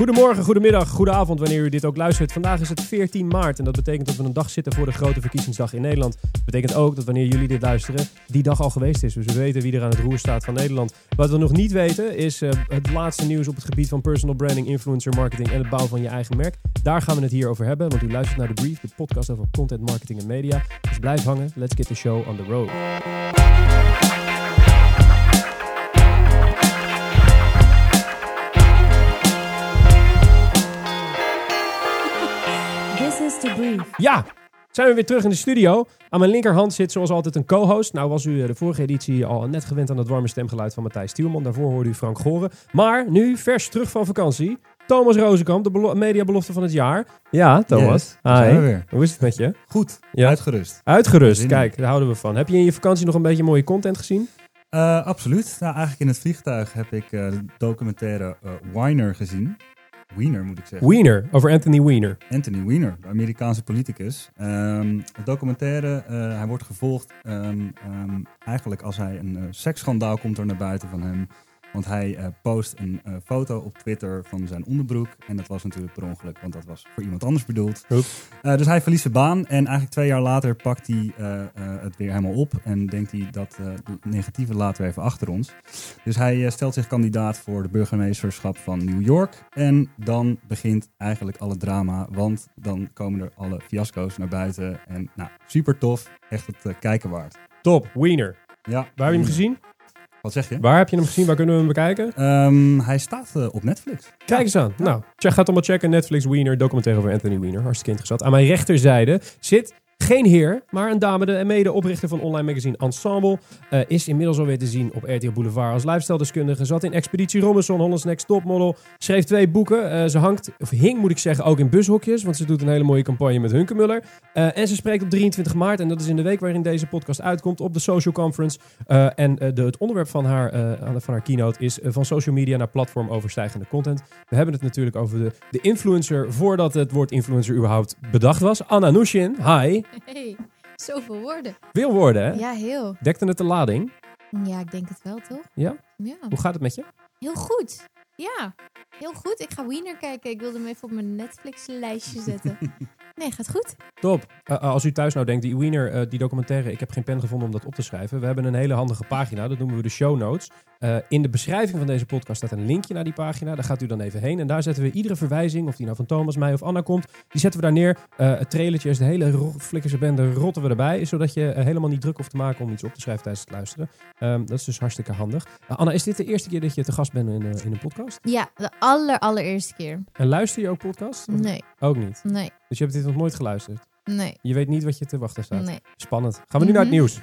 Goedemorgen, goedemiddag, goedenavond wanneer u dit ook luistert. Vandaag is het 14 maart en dat betekent dat we een dag zitten voor de grote verkiezingsdag in Nederland. Dat betekent ook dat wanneer jullie dit luisteren, die dag al geweest is. Dus we weten wie er aan het roer staat van Nederland. Wat we nog niet weten is uh, het laatste nieuws op het gebied van personal branding, influencer marketing en het bouwen van je eigen merk. Daar gaan we het hier over hebben, want u luistert naar de Brief, de podcast over content marketing en media. Dus blijf hangen, let's get the show on the road. Ja, zijn we weer terug in de studio. Aan mijn linkerhand zit zoals altijd een co-host. Nou was u eh, de vorige editie al net gewend aan het warme stemgeluid van Matthijs Stielman. Daarvoor hoorde u Frank Goren. Maar nu, vers terug van vakantie, Thomas Rozenkamp, de belo mediabelofte van het jaar. Ja, Thomas. Yes, Hi. weer. Hoe is het met je? Goed, ja. uitgerust. Uitgerust, kijk, daar houden we van. Heb je in je vakantie nog een beetje mooie content gezien? Uh, absoluut. Nou, eigenlijk in het vliegtuig heb ik uh, de documentaire uh, Winer gezien. Wiener moet ik zeggen. Wiener, over Anthony Wiener. Anthony Wiener, de Amerikaanse politicus. Um, documentaire, uh, hij wordt gevolgd um, um, eigenlijk als hij een uh, seksschandaal komt er naar buiten van hem. Want hij uh, post een uh, foto op Twitter van zijn onderbroek. En dat was natuurlijk per ongeluk, want dat was voor iemand anders bedoeld. Uh, dus hij verliest zijn baan. En eigenlijk twee jaar later pakt hij het weer helemaal op. En denkt hij dat negatieve laten we even achter ons. Dus hij stelt zich kandidaat voor de burgemeesterschap van New York. En dan begint eigenlijk alle drama. Want dan komen er alle fiasco's naar buiten. En nou, super tof. Echt het kijken waard. Top, Wiener. Ja. Waar heb je hem gezien? Wat zeg je? Waar heb je hem gezien? Waar kunnen we hem bekijken? Um, hij staat uh, op Netflix. Kijk eens aan. Ja. Nou, check, gaat allemaal checken. Netflix Wiener, documentaire over Anthony Wiener. Hartstikke interessant. Aan mijn rechterzijde zit geen heer, maar een dame, de mede-oprichter van online magazine Ensemble. Uh, is inmiddels alweer te zien op RTL Boulevard als lifestyle-deskundige. Zat in Expeditie Robinson, Holland's Next Topmodel. Schreef twee boeken. Uh, ze hangt, of hing moet ik zeggen, ook in bushokjes. Want ze doet een hele mooie campagne met Hunkemuller. Uh, en ze spreekt op 23 maart, en dat is in de week waarin deze podcast uitkomt, op de Social Conference. en de, het onderwerp van haar, van haar keynote is van social media naar platform overstijgende content. We hebben het natuurlijk over de, de influencer voordat het woord influencer überhaupt bedacht was. Anna Nushin, hi. Hey, zoveel woorden. Veel woorden, hè? Ja, heel. Dekte het de lading? Ja, ik denk het wel, toch? Ja? Ja. Hoe gaat het met je? Heel goed. Ja, heel goed. Ik ga Wiener kijken. Ik wilde hem even op mijn Netflix-lijstje zetten. Nee, gaat goed. Top. Uh, als u thuis nou denkt, die Wiener, uh, die documentaire, ik heb geen pen gevonden om dat op te schrijven. We hebben een hele handige pagina, dat noemen we de show notes. Uh, in de beschrijving van deze podcast staat een linkje naar die pagina. Daar gaat u dan even heen. En daar zetten we iedere verwijzing, of die nou van Thomas, mij of Anna komt, die zetten we daar neer. het trailertje is de hele flikkerse bende, rotten we erbij. Zodat je helemaal niet druk hoeft te maken om iets op te schrijven tijdens het luisteren. Um, dat is dus hartstikke handig. Anna, is dit de eerste keer dat je te gast bent in, in een podcast? Ja, de aller, allereerste keer. En luister je ook podcasts? Nee. Ook niet? Nee. Dus je hebt dit nog nooit geluisterd? Nee. Je weet niet wat je te wachten staat? Nee. Spannend. Gaan we nu naar het nieuws.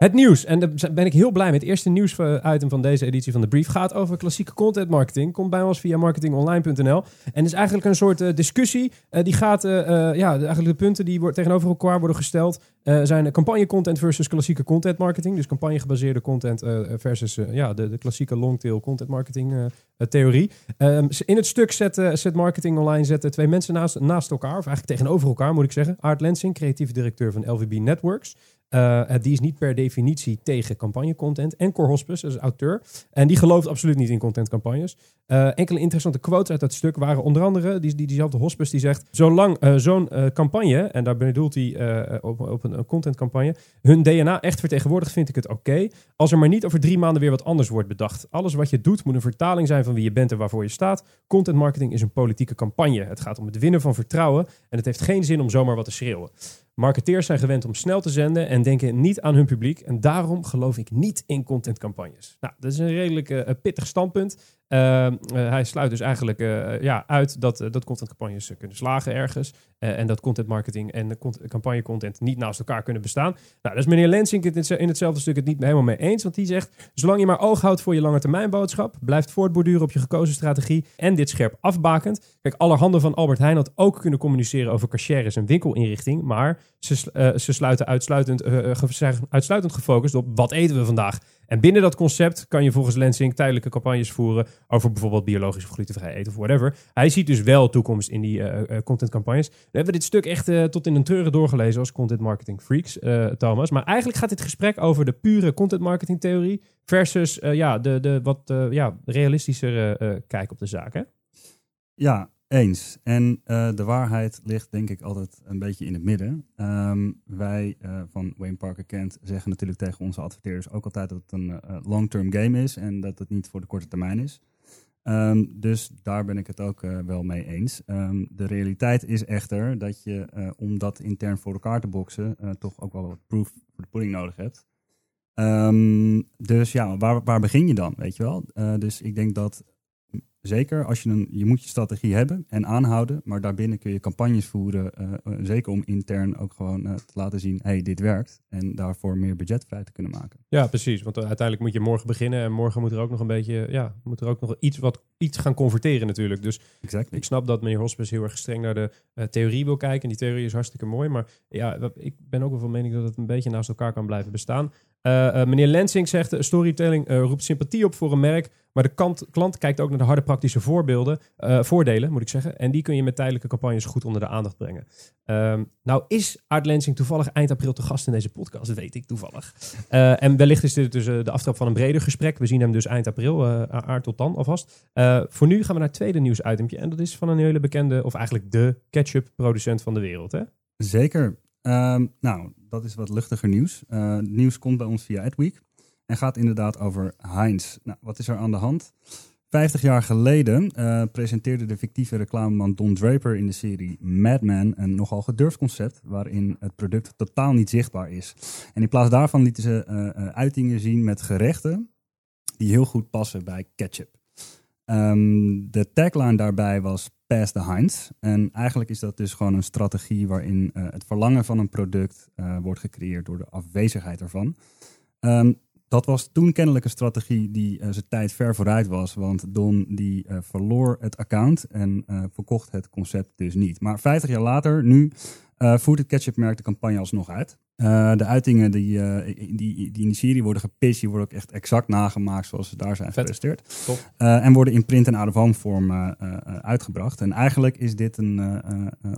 Het nieuws, en daar ben ik heel blij mee. Het eerste nieuwsitem van deze editie van de Brief gaat over klassieke content marketing. Komt bij ons via marketingonline.nl. En is eigenlijk een soort uh, discussie. Uh, die gaat, ja, eigenlijk de punten die tegenover elkaar worden gesteld. zijn campagne content versus klassieke content marketing. Dus campagne gebaseerde content versus ja, de, de klassieke longtail content marketing theorie. Um, in het stuk zet, zet Marketing Online zetten twee mensen naast, naast elkaar. Of eigenlijk tegenover elkaar moet ik zeggen. Art Lensing, creatief directeur van LVB Networks. Uh, die is niet per definitie tegen campagnecontent. En Cor dat is auteur. En die gelooft absoluut niet in contentcampagnes. Uh, enkele interessante quotes uit dat stuk waren onder andere die, die, diezelfde Hospes die zegt... Zolang uh, zo'n campagne, en daar bedoelt hij op, op een, contentcampagne... hun DNA echt vertegenwoordigt, vind ik het oké. Als er maar niet over drie maanden weer wat anders wordt bedacht. Alles wat je doet moet een vertaling zijn van wie je bent en waarvoor je staat. Content marketing is een politieke campagne. Het gaat om het winnen van vertrouwen. En het heeft geen zin om zomaar wat te schreeuwen. Marketeers zijn gewend om snel te zenden en denken niet aan hun publiek. En daarom geloof ik niet in contentcampagnes. Nou, dat is een redelijk uh, pittig standpunt. Uh, uh, hij sluit dus eigenlijk ja, uit dat, dat contentcampagnes kunnen slagen ergens. en dat content marketing en campagne content niet naast elkaar kunnen bestaan. Nou, daar is meneer Lensing het in hetzelfde stuk het niet helemaal mee eens. Want die zegt, zolang je maar oog houdt voor je lange termijn boodschap, blijft voortborduren op je gekozen strategie en dit scherp afbakend. Kijk, allerhande van Albert Heijn had ook kunnen communiceren over cashiers en winkelinrichting. Maar ze, ze sluiten uitsluitend, ge uitsluitend gefocust op wat eten we vandaag. En binnen dat concept kan je volgens Lansing tijdelijke campagnes voeren over bijvoorbeeld biologisch of glutenvrij eten of whatever. Hij ziet dus wel toekomst in die uh, contentcampagnes. We hebben dit stuk echt uh, tot in een treuren doorgelezen als content marketing freaks, Thomas. Maar eigenlijk gaat dit gesprek over de pure content marketing theorie versus ja, de, de wat ja, realistischere kijk op de zaak. Hè? Ja, eens. En uh, de waarheid ligt denk ik altijd een beetje in het midden. Um, wij uh, van Wayne Parker Kent zeggen natuurlijk tegen onze adverteerders ook altijd dat het een uh, long-term game is en dat het niet voor de korte termijn is. Um, dus daar ben ik het ook wel mee eens. Um, de realiteit is echter dat je, om dat intern voor elkaar te boksen, toch ook wel wat proof voor de pudding nodig hebt. dus ja, waar, waar begin je dan, weet je wel? dus ik denk dat Zeker als je een, je moet je strategie hebben en aanhouden, maar daarbinnen kun je campagnes voeren, uh, zeker om intern ook gewoon uh, te laten zien, hey, dit werkt en daarvoor meer budget vrij te kunnen maken. Ja, precies, want uiteindelijk moet je morgen beginnen en morgen moet er ook nog een beetje, ja, moet er ook nog iets wat iets gaan converteren natuurlijk. Dus exactly. ik snap dat meneer Hospes heel erg streng naar de theorie wil kijken en die theorie is hartstikke mooi, maar ja, ik ben ook wel van mening dat het een beetje naast elkaar kan blijven bestaan. Uh, meneer Lensing zegt, storytelling uh, roept sympathie op voor een merk, maar de kant, klant kijkt ook naar de harde praktische voorbeelden, voordelen, moet ik zeggen. En die kun je met tijdelijke campagnes goed onder de aandacht brengen. Ehm, nou is Art Lensing toevallig eind april te gast in deze podcast, weet ik toevallig. en wellicht is dit dus de aftrap van een breder gesprek. We zien hem dus eind april, Aard tot dan alvast. voor nu gaan we naar het tweede nieuwsitempje en dat is van een hele bekende, of eigenlijk de ketchup producent van de wereld. Hè? Zeker. Um, nou, dat is wat luchtiger nieuws. Uh, nieuws komt bij ons via Adweek en gaat inderdaad over Heinz. Nou, wat is er aan de hand? Vijftig jaar geleden uh, presenteerde de fictieve reclameman Don Draper in de serie Mad Men een nogal gedurfd concept waarin het product totaal niet zichtbaar is. En in plaats daarvan lieten ze uh, uitingen zien met gerechten die heel goed passen bij ketchup. Um, de tagline daarbij was Pass the Heinz. En eigenlijk is dat dus gewoon een strategie waarin uh, het verlangen van een product uh, wordt gecreëerd door de afwezigheid ervan. Um, dat was toen kennelijk een strategie die uh, zijn tijd ver vooruit was. Want Don die verloor het account en verkocht het concept dus niet. Maar 50 jaar later, nu voert het ketchupmerk de campagne alsnog uit. De uitingen die, die, die, in die serie worden gepitcht, die worden ook echt exact nagemaakt zoals ze daar zijn gepresenteerd. Uh, en worden in print en out-of-home vorm uitgebracht. En eigenlijk is dit een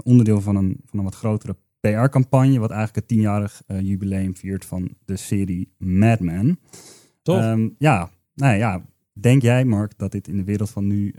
onderdeel van een, van een wat grotere PR-campagne, wat eigenlijk het tienjarig jubileum viert van de serie Mad Men. Toch? Um, ja, nou ja, denk jij Mark dat dit in de wereld van nu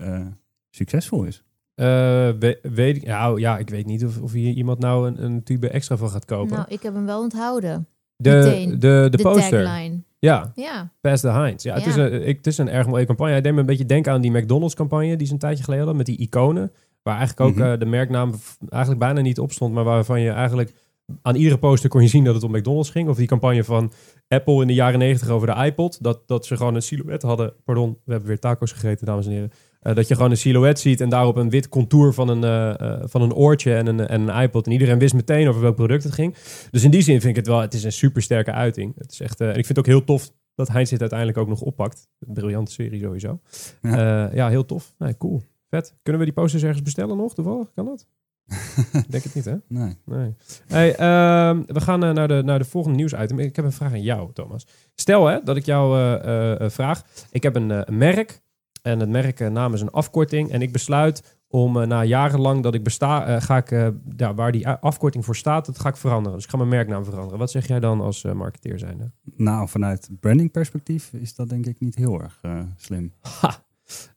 succesvol is? Uh, weet, ik, nou, ja, ik weet niet of, of hier iemand nou een, een tube extra van gaat kopen. Nou, ik heb hem wel onthouden. De, de, de, de, poster. Tagline. Ja, ja. Pass the Heinz. Ja, het, Is een, ik, het is een erg mooie campagne. Hij deed me een beetje denken aan die McDonald's campagne die ze een tijdje geleden hadden met die iconen. Waar eigenlijk ook mm -hmm. uh, de merknaam eigenlijk bijna niet op stond, maar waarvan je eigenlijk aan iedere poster kon je zien dat het om McDonald's ging. Of die campagne van Apple in de jaren negentig over de iPod. Dat, dat ze gewoon een silhouet hadden. Pardon, we hebben weer tacos gegeten, dames en heren. Uh, dat je gewoon een silhouet ziet en daarop een wit contour van een, uh, uh, van een oortje en een, en een iPod. En iedereen wist meteen over welk product het ging. Dus in die zin vind ik het wel, het is een super sterke uiting. Het is echt, en ik vind het ook heel tof dat Heinz dit uiteindelijk ook nog oppakt. Een briljante serie sowieso. Ja, ja heel tof. Nee, cool. Vet. Kunnen we die posters ergens bestellen nog toevallig? Kan dat? Denk het niet, hè? Nee. nee. Hey, uh, we gaan naar, de, naar de volgende nieuwsitem. Ik heb een vraag aan jou, Thomas. Stel hè, dat ik jou uh, vraag. Ik heb een, merk en het merk naam is een afkorting. En ik besluit om na jarenlang dat ik besta, ga ik, ja, waar die afkorting voor staat, dat ga ik veranderen. Dus ik ga mijn merknaam veranderen. Wat zeg jij dan als marketeer zijnde? Nou, vanuit branding perspectief is dat denk ik niet heel erg slim. Ha.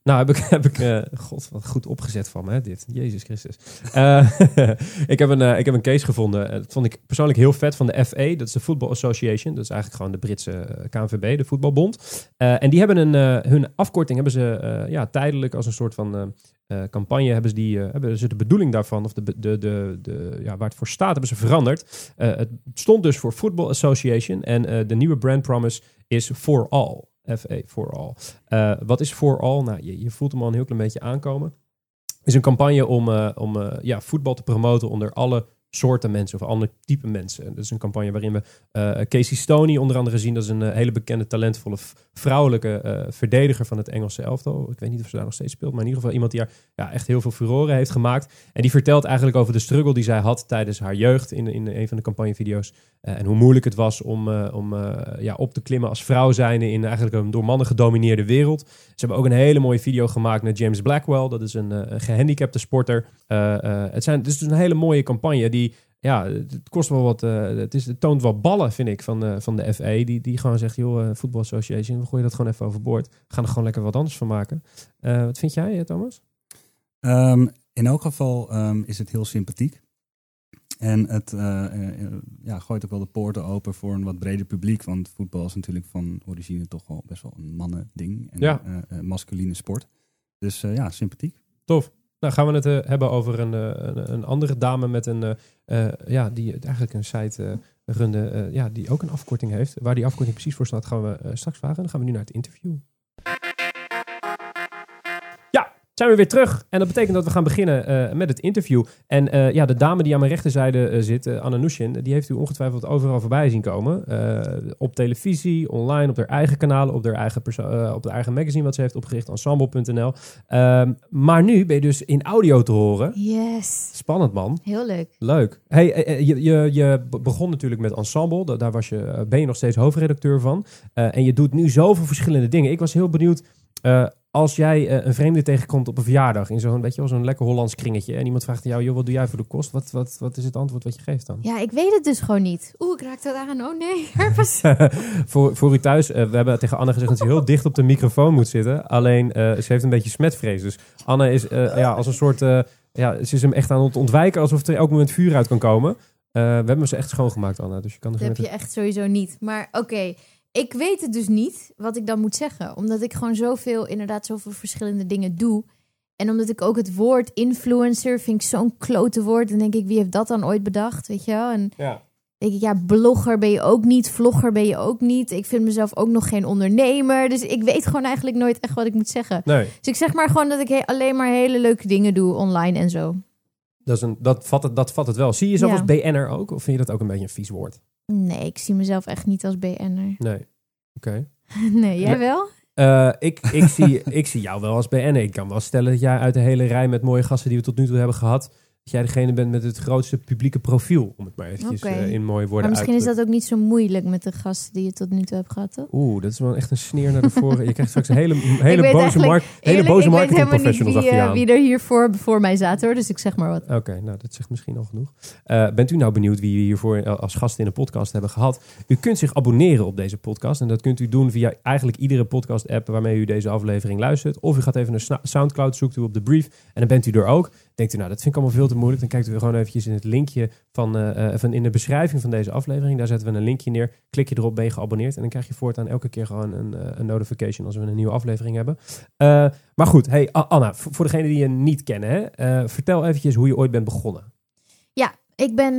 Nou, heb ik, heb ik uh, god, wat goed opgezet van me, hè, dit. Jezus Christus. Uh, ik, heb een, uh, ik heb een case gevonden. Dat vond ik persoonlijk heel vet van de FA. Dat is de Football Association. Dat is eigenlijk gewoon de Britse KNVB, de voetbalbond. en die hebben een, hun afkorting hebben ze ja, tijdelijk als een soort van campagne hebben ze, die, hebben ze de bedoeling daarvan, of de, de, de, de, ja, waar het voor staat, hebben ze veranderd. het stond dus voor Football Association en de nieuwe brand promise is For All. FA for All. Uh, wat is for All? Nou, je, je, voelt hem al een heel klein beetje aankomen. Is een campagne om, uh, om uh, ja, voetbal te promoten onder alle soorten mensen of ander type mensen. Dat is een campagne waarin we eh, Casey Stoney onder andere zien. Dat is een eh, hele bekende, talentvolle vrouwelijke eh, verdediger van het Engelse elftal. Ik weet niet of ze daar nog steeds speelt, maar in ieder geval iemand die haar ja, echt heel veel furoren heeft gemaakt. En die vertelt eigenlijk over de struggle die zij had tijdens haar jeugd in, in een van de campagnevideo's. En hoe moeilijk het was om, om ja, op te klimmen als vrouw zijnde in eigenlijk een door mannen gedomineerde wereld. Ze hebben ook een hele mooie video gemaakt met James Blackwell. Dat is een, eh, gehandicapte sporter. Het, zijn, het is dus een hele mooie campagne die... Ja, het kost wel wat. eh, het, is, het toont wel ballen, vind ik, van, de van de FA. Die, die gewoon zegt: joh, eh, Football Association, we gooien dat gewoon even overboord. We gaan er gewoon lekker wat anders van maken. Eh, wat vind jij, eh, Thomas? Ehm, in elk geval ehm, is het heel sympathiek. En het eh, eh, eh, ja, gooit ook wel de poorten open voor een wat breder publiek. Want voetbal is natuurlijk van origine toch wel best wel een mannen-ding. En Ja. eh, eh, masculine sport. Dus eh, ja, sympathiek. Tof. Nou, gaan we het eh, hebben over een, eh, een, een andere dame met een, eh, ja, die eigenlijk een site runde, ja, die ook een afkorting heeft. Waar die afkorting precies voor staat, gaan we straks vragen. Dan gaan we nu naar het interview. Zijn we weer terug. En dat betekent dat we gaan beginnen eh, met het interview. En eh, ja, de dame die aan mijn rechterzijde eh, zit, eh, Anna Nushin, die heeft u ongetwijfeld overal voorbij zien komen. Op televisie, online, op haar eigen kanalen, op haar eigen, op haar eigen magazine wat ze heeft opgericht, ensemble.nl. Ehm, maar nu ben je dus in audio te horen. Yes. Spannend man. Heel leuk. Leuk. Hey, je, je, je be- begon natuurlijk met ensemble. Da- Daar was je, ben je nog steeds hoofdredacteur van. En je doet nu zoveel verschillende dingen. Ik was heel benieuwd. Eh, als jij eh, een vreemde tegenkomt op een verjaardag in zo'n, weet je wel, zo'n lekker Hollands kringetje en iemand vraagt aan jou, joh, wat doe jij voor de kost? Wat, wat, wat is het antwoord wat je geeft dan? Ja, ik weet het dus gewoon niet. Oeh, ik raak dat aan. Oh nee, herpes. voor, voor u thuis, eh, we hebben tegen Anne gezegd dat ze heel dicht op de microfoon moet zitten. Alleen, ze heeft een beetje smetvrees. Dus Anne is ja, als een soort, ja, ze is hem echt aan het ontwijken alsof er elk moment vuur uit kan komen. We hebben ze echt schoongemaakt, Anne. Dus je kan er Dat heb je echt sowieso niet. Maar oké, ik weet het dus niet wat ik dan moet zeggen. Omdat ik gewoon zoveel, inderdaad, zoveel verschillende dingen doe. En omdat ik ook het woord influencer vind ik zo'n klote woord. Dan denk ik, wie heeft dat dan ooit bedacht, weet je wel? En Ja. denk ik, ja, blogger ben je ook niet, vlogger ben je ook niet. Ik vind mezelf ook nog geen ondernemer. Dus ik weet gewoon eigenlijk nooit echt wat ik moet zeggen. Nee, Dus ik zeg maar gewoon dat ik alleen maar hele leuke dingen doe online en zo. dat, is een, dat, vat het, dat vat het wel. Zie je jezelf Ja. als BN'er ook? Of vind je dat ook een beetje een vies woord? Nee, ik zie mezelf echt niet als BN'er. Nee. Oké. Nee, jij wel? Eh, ik, ik, zie, ik zie jou wel als BN'er. Ik kan wel stellen dat jij uit de hele rij met mooie gasten die we tot nu toe hebben gehad... dat jij degene bent met het grootste publieke profiel. Om het maar eventjes eh, in mooie woorden Maar misschien uit is dat ook niet zo moeilijk met de gasten die je tot nu toe hebt gehad, toch? Oeh, dat is wel echt een sneer naar de voren. Je krijgt straks een hele, hele boze, markt, hele boze ik weet marketing helemaal niet professionals wie, achter je eh, aan. wie er hier voor, mij zaten, hoor. Dus ik zeg maar wat. Oké, nou dat zegt misschien al genoeg. Eh, bent u nou benieuwd wie we hiervoor als gast in de podcast hebben gehad? U kunt zich abonneren op deze podcast. En dat kunt u doen via eigenlijk iedere podcast-app waarmee u deze aflevering luistert. Of u gaat even naar Soundcloud, zoekt u op de brief en dan bent u er ook. Denkt u, nou dat vind ik allemaal veel te moeilijk. Dan kijkt u gewoon eventjes in het linkje van, eh, van in de beschrijving van deze aflevering. Daar zetten we een linkje neer. Klik je erop, ben je geabonneerd. En dan krijg je voortaan elke keer gewoon een, eh, een notification als we een nieuwe aflevering hebben. Maar goed, hey Anna, voor, degenen die je niet kennen, hè, vertel eventjes hoe je ooit bent begonnen. Ik ben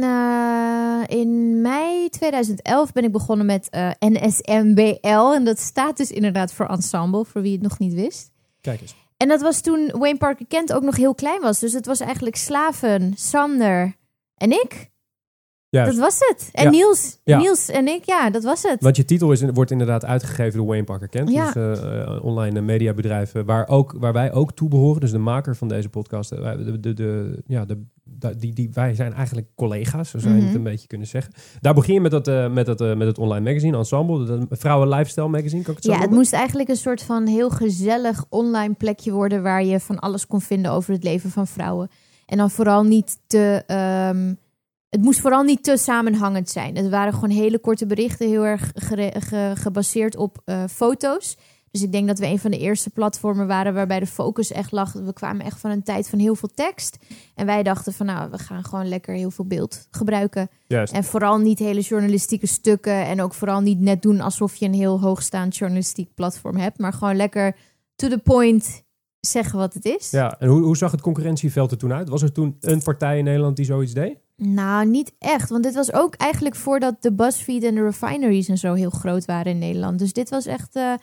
in mei 2011 ben ik begonnen met NSMBL. En dat staat dus inderdaad voor ensemble, voor wie het nog niet wist. Kijk eens. En dat was toen Wayne Parker Kent ook nog heel klein was. Dus het was eigenlijk Slaven, Sander en ik. Juist. Dat was het. En Ja. Niels. Ja. Niels en ik, ja, dat was het. Want je titel is, wordt inderdaad uitgegeven door Wayne Parker Kent. Ja. Dus eh, online mediabedrijf eh, waar, ook, waar wij ook toe behoren. Dus de maker van deze podcast. wij- de, de, de, ja, de, die, die, wij zijn eigenlijk collega's, zo zou je het Mhm. een beetje kunnen zeggen. Daar begin je met, dat, met, dat, met het online magazine, Ensemble. Dat vrouwen lifestyle magazine, kan ik het zo Ja, het moest eigenlijk een soort van heel gezellig online plekje worden waar je van alles kon vinden over het leven van vrouwen. En dan vooral niet te. ehm, het moest vooral niet te samenhangend zijn. Het waren gewoon hele korte berichten, heel erg ge- gebaseerd op eh, foto's. Dus ik denk dat we een van de eerste platformen waren waarbij de focus echt lag. We kwamen echt van een tijd van heel veel tekst. En wij dachten van nou, we gaan gewoon lekker heel veel beeld gebruiken. Juist. En vooral niet hele journalistieke stukken. En ook vooral niet net doen alsof je een heel hoogstaand journalistiek platform hebt. Maar gewoon lekker to the point zeggen wat het is. Ja, en hoe, hoe zag het concurrentieveld er toen uit? Was er toen een partij in Nederland die zoiets deed? Nou, niet echt. Want dit was ook eigenlijk voordat de BuzzFeed en de refineries en zo heel groot waren in Nederland. Dus dit was echt... eh,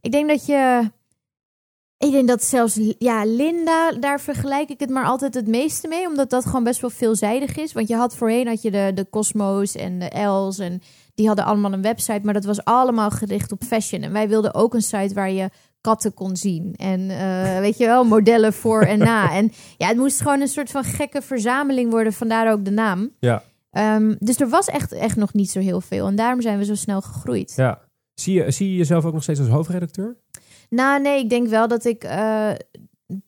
ik denk dat je... Ik denk dat zelfs, ja, Linda, daar vergelijk ik het maar altijd het meeste mee. Omdat dat gewoon best wel veelzijdig is. Want je had voorheen had je de, de Cosmos en de Els. En die hadden allemaal een website. Maar dat was allemaal gericht op fashion. En wij wilden ook een site waar je katten kon zien. En eh, weet je wel, modellen voor en na. En ja, het moest gewoon een soort van gekke verzameling worden. Vandaar ook de naam. Ja. Ehm, dus er was echt, echt nog niet zo heel veel. En daarom zijn we zo snel gegroeid. Ja. Zie je, zie je jezelf ook nog steeds als hoofdredacteur? Nou, nee, ik denk wel dat ik. eh,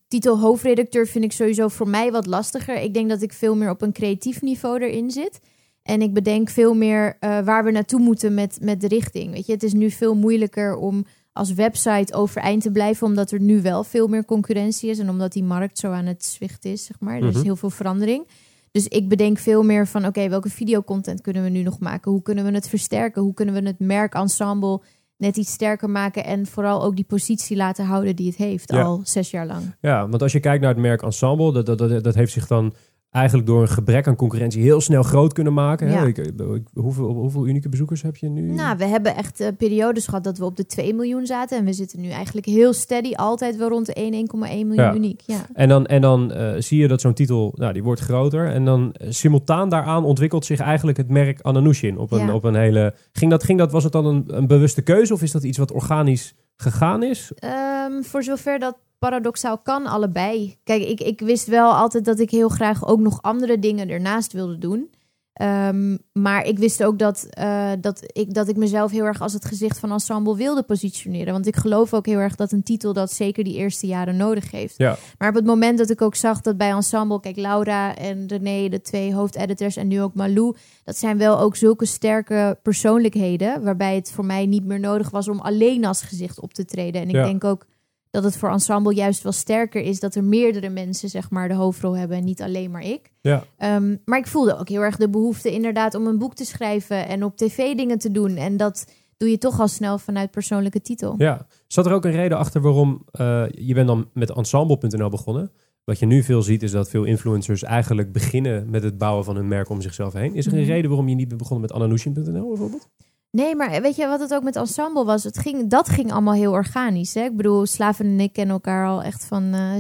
titel hoofdredacteur vind ik sowieso voor mij wat lastiger. Ik denk dat ik veel meer op een creatief niveau erin zit. En ik bedenk veel meer eh, waar we naartoe moeten met, met de richting. Weet je, het is nu veel moeilijker om als website overeind te blijven, omdat er nu wel veel meer concurrentie is en omdat die markt zo aan het zwichten is, zeg maar. Er is Mhm. heel veel verandering. Dus ik bedenk veel meer van, oké, welke videocontent kunnen we nu nog maken? Hoe kunnen we het versterken? Hoe kunnen we het merkensemble net iets sterker maken en vooral ook die positie laten houden die het heeft Ja. al zes jaar lang. Ja, want als je kijkt naar het merk Ensemble, dat, dat, dat, dat heeft zich dan eigenlijk door een gebrek aan concurrentie heel snel groot kunnen maken. Hè? Ja. Ik, ik- hoeveel, hoeveel unieke bezoekers heb je nu? Nou, we hebben echt eh, periodes gehad dat we op de 2 miljoen zaten. En we zitten nu eigenlijk heel steady, altijd wel rond de 1, 1,1 miljoen Ja. uniek. Ja. En dan, en dan eh, zie je dat zo'n titel, nou, die wordt groter. En dan eh, simultaan daaraan ontwikkelt zich eigenlijk het merk Ananushin op een, Ja. op een hele... Ging dat, ging dat, was het dan een, een bewuste keuze of is dat iets wat organisch gegaan is? Ehm, voor zover dat paradoxaal kan, allebei. Kijk, ik, ik wist wel altijd dat ik heel graag ook nog andere dingen ernaast wilde doen. Ehm, maar ik wist ook dat, eh, dat, ik, dat ik mezelf heel erg als het gezicht van ensemble wilde positioneren. Want ik geloof ook heel erg dat een titel dat zeker die eerste jaren nodig heeft. Ja. Maar op het moment dat ik ook zag dat bij ensemble, kijk, Laura en René, de twee hoofdeditors en nu ook Malou, dat zijn wel ook zulke sterke persoonlijkheden, waarbij het voor mij niet meer nodig was om alleen als gezicht op te treden. En ik Ja. denk ook dat het voor ensemble juist wel sterker is dat er meerdere mensen zeg maar de hoofdrol hebben en niet alleen maar ik. Ja. Ehm, maar ik voelde ook heel erg de behoefte inderdaad om een boek te schrijven en op tv dingen te doen. En dat doe je toch al snel vanuit persoonlijke titel. Ja. Zat er ook een reden achter waarom eh, je bent dan met ensemble.nl begonnen? Wat je nu veel ziet is dat veel influencers eigenlijk beginnen met het bouwen van hun merk om zichzelf heen. Is er een Mhm. reden waarom je niet bent begonnen met ananushin.nl bijvoorbeeld? Nee, maar weet je wat het ook met ensemble was? Het ging, dat ging allemaal heel organisch. Hè? Ik bedoel, Slaven en ik kennen elkaar al echt van eh,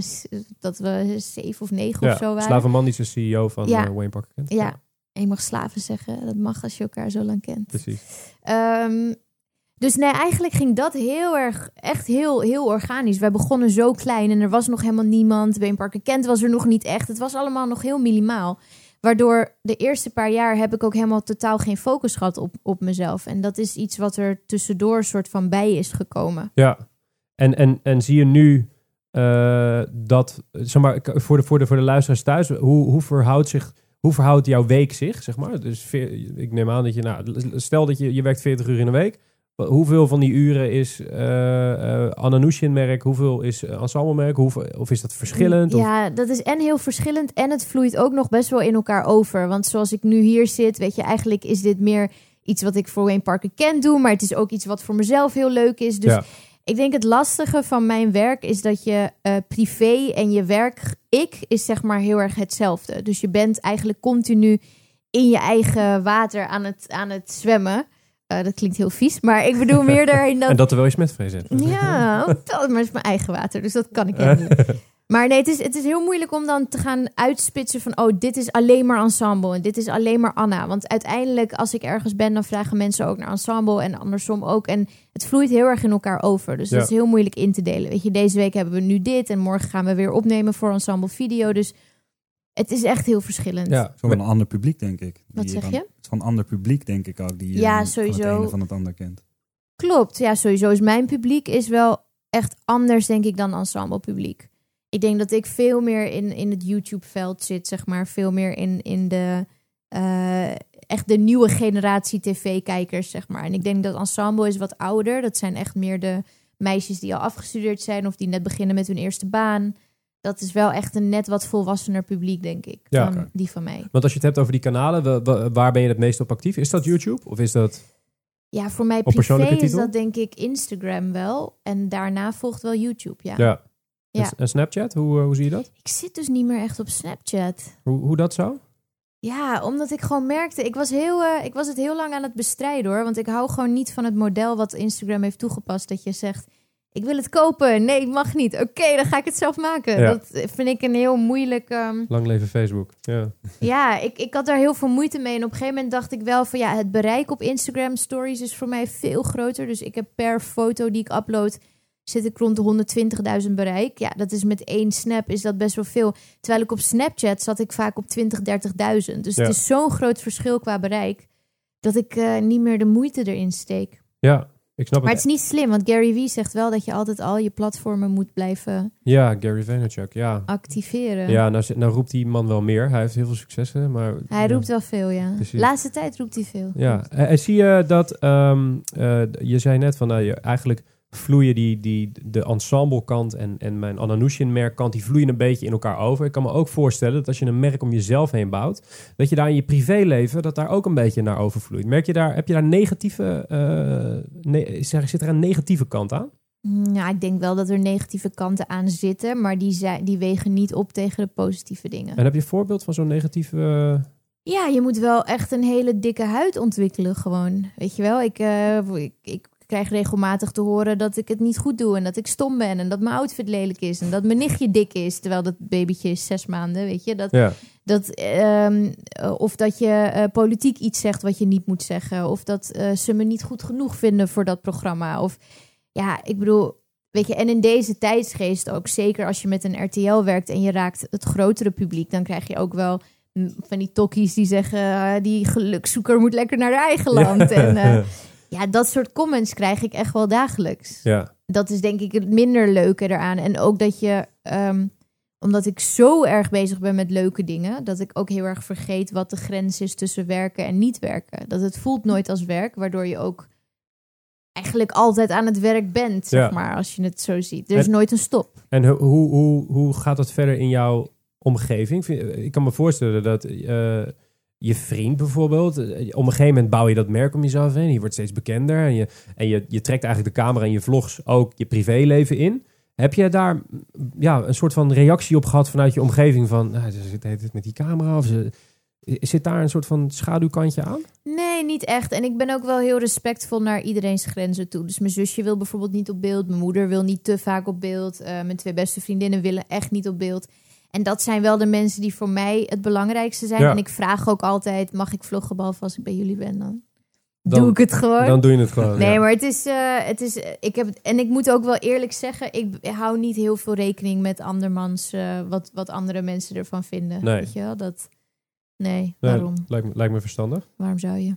dat we zeven of negen of zo waren. Slavenman is de CEO van Ja. eh, Wayne Parker Kent. Ja, en je mag slaven zeggen. Dat mag als je elkaar zo lang kent. Precies. Ehm, dus nee, eigenlijk ging dat heel erg, echt heel, heel organisch. Wij begonnen zo klein en er was nog helemaal niemand. Wayne Parker Kent was er nog niet echt. Het was allemaal nog heel minimaal. Waardoor de eerste paar jaar heb ik ook helemaal totaal geen focus gehad op, op mezelf. En dat is iets wat er tussendoor soort van bij is gekomen. Ja. En, en, en zie je nu eh, dat, zeg maar, voor de, voor de, voor de luisteraars thuis, hoe, hoe, verhoudt zich, hoe verhoudt jouw week zich, zeg maar? Dus ik neem aan dat je, nou, stel dat je, je werkt 40 uur in een week. Hoeveel van die uren is eh Ananushin-merk? Hoeveel is eh, ensemble-merk? Hoeveel, of is dat verschillend? Of, Ja, dat is en heel verschillend en het vloeit ook nog best wel in elkaar over. Want zoals ik nu hier zit, weet je, eigenlijk is dit meer iets wat ik voor Wayne Parker Kent doe, maar het is ook iets wat voor mezelf heel leuk is. Dus Ja. ik denk het lastige van mijn werk is dat je privé en je werk, ik, is zeg maar heel erg hetzelfde. Dus je bent eigenlijk continu in je eigen water aan het, aan het zwemmen. Eh, dat klinkt heel vies, maar ik bedoel meer daarin dat En dat terwijl je smetvrees hebt. ja, dat maar het is mijn eigen water, dus dat kan ik handelen. Maar nee, het is, het is heel moeilijk om dan te gaan uitspitsen van... oh, dit is alleen maar ensemble en dit is alleen maar Anna. Want uiteindelijk, als ik ergens ben, dan vragen mensen ook naar ensemble... en andersom ook. En het vloeit heel erg in elkaar over. Dus Ja. dat is heel moeilijk in te delen. Weet je, deze week hebben we nu dit... en morgen gaan we weer opnemen voor ensemble video. Dus het is echt heel verschillend. Ja, Het is wel een ander publiek, denk ik. Wat zeg je? Het is van een ander publiek, denk ik ook. Die Ja, sowieso. Van het ene van het ander kent. Klopt, ja, sowieso is mijn publiek is wel echt anders, denk ik, dan ensemble publiek. Ik denk dat ik veel meer in, in het YouTube-veld zit, zeg maar. Veel meer in, in de, eh, echt de nieuwe generatie tv-kijkers, zeg maar. En ik denk dat ensemble is wat ouder. Dat zijn echt meer de meisjes die al afgestudeerd zijn... of die net beginnen met hun eerste baan. Dat is wel echt een net wat volwassener publiek, denk ik, Ja, dan die van mij. Want als je het hebt over die kanalen, wa- wa- waar ben je het meest op actief? Is dat YouTube? Of is dat... Ja, voor mij privé is titel? dat denk ik Instagram wel. En daarna volgt wel YouTube, ja. Ja. Ja. En, en Snapchat, hoe, eh, hoe zie je dat? Ik zit dus niet meer echt op Snapchat. Hoe, hoe dat zo? Ja, omdat ik gewoon merkte, ik was, heel, eh, ik was het heel lang aan het bestrijden hoor. Want ik hou gewoon niet van het model wat Instagram heeft toegepast. Dat je zegt, ik wil het kopen. Nee, mag niet. Oké, dan ga ik het zelf maken. Ja. Dat vind ik een heel moeilijk... ehm, Lang leven Facebook. Ja. ja, ik, ik had daar heel veel moeite mee. En op een gegeven moment dacht ik wel van ja, het bereik op Instagram stories is voor mij veel groter. Dus ik heb per foto die ik upload, zit ik rond de 120.000 bereik. Ja, dat is met één snap is dat best wel veel. Terwijl ik op Snapchat zat ik vaak op 20, 30.000. Dus Ja. het is zo'n groot verschil qua bereik dat ik eh, niet meer de moeite erin steek. ja, ik snap Maar het. het is niet slim, want Gary Vee zegt wel dat je altijd al je platformen moet blijven Ja, Gary Vaynerchuk, ja. activeren. Ja, nou, nou roept die man wel meer. Hij heeft heel veel successen, maar... Hij ja. roept wel veel, ja. Precies. Laatste tijd roept hij veel. Ja, en, en zie je dat, ehm, eh, je zei net van, nou, je, eigenlijk vloeien die, die, de ensemblekant en, en mijn Ananushin merkkant, die vloeien een beetje in elkaar over. Ik kan me ook voorstellen dat als je een merk om jezelf heen bouwt, dat je daar in je privéleven, dat daar ook een beetje naar overvloeit. Merk je daar, heb je daar negatieve, eh, ne- zeg, zit er een negatieve kant aan? Ja, ik denk wel dat er negatieve kanten aan zitten, maar die, zijn, die wegen niet op tegen de positieve dingen. En heb je een voorbeeld van zo'n negatieve... eh, Ja, je moet wel echt een hele dikke huid ontwikkelen gewoon. Weet je wel, ik, eh, ik, ik krijg regelmatig te horen dat ik het niet goed doe en dat ik stom ben en dat mijn outfit lelijk is en dat mijn nichtje dik is, terwijl dat babytje is zes maanden, weet je. Dat, ja, dat, ehm, eh, of dat je eh, politiek iets zegt wat je niet moet zeggen. Of dat eh, ze me niet goed genoeg vinden voor dat programma. Of ja, ik bedoel, weet je, en in deze tijdsgeest ook, zeker als je met een RTL werkt en je raakt het grotere publiek, dan krijg je ook wel van die tokkies die zeggen, eh, die gelukzoeker moet lekker naar haar eigen land. En ja, dat soort comments krijg ik echt wel dagelijks ja, dat is denk ik het minder leuke eraan. En ook dat je, ehm, omdat ik zo erg bezig ben met leuke dingen, dat ik ook heel erg vergeet wat de grens is tussen werken en niet werken. Dat het voelt nooit als werk, waardoor je ook eigenlijk altijd aan het werk bent, zeg Ja. maar, als je het zo ziet. Er is En- nooit een stop. En ho- hoe, hoe, hoe gaat dat verder in jouw omgeving? Ik kan me voorstellen dat eh, je vriend bijvoorbeeld, eh, op een gegeven moment bouw je dat merk om jezelf heen. Je wordt steeds bekender en je, en je, je trekt eigenlijk de camera en je vlogs ook je privéleven in. Heb je daar mm, ja, een soort van reactie op gehad vanuit je omgeving van, nou, zit tijd met die camera of ze, zit daar een soort van schaduwkantje aan? Nee, niet echt. En ik ben ook wel heel respectvol naar iedereen's grenzen toe. Dus mijn zusje wil bijvoorbeeld niet op beeld. Mijn moeder wil niet te vaak op beeld. eh, mijn twee beste vriendinnen willen echt niet op beeld. En dat zijn wel de mensen die voor mij het belangrijkste zijn. Ja. En ik vraag ook altijd, mag ik vloggen behalve als ik bij jullie ben dan? Dan- Doe ik het gewoon. Dan doe je het gewoon. Nee, ja. maar het is, eh, het is, eh, ik heb, en ik moet ook wel eerlijk zeggen, ik hou niet heel veel rekening met andermans, eh, wat, wat andere mensen ervan vinden. Nee. Weet je wel, dat, nee, Nee, waarom? lijkt, me, lijkt me verstandig. Waarom zou je?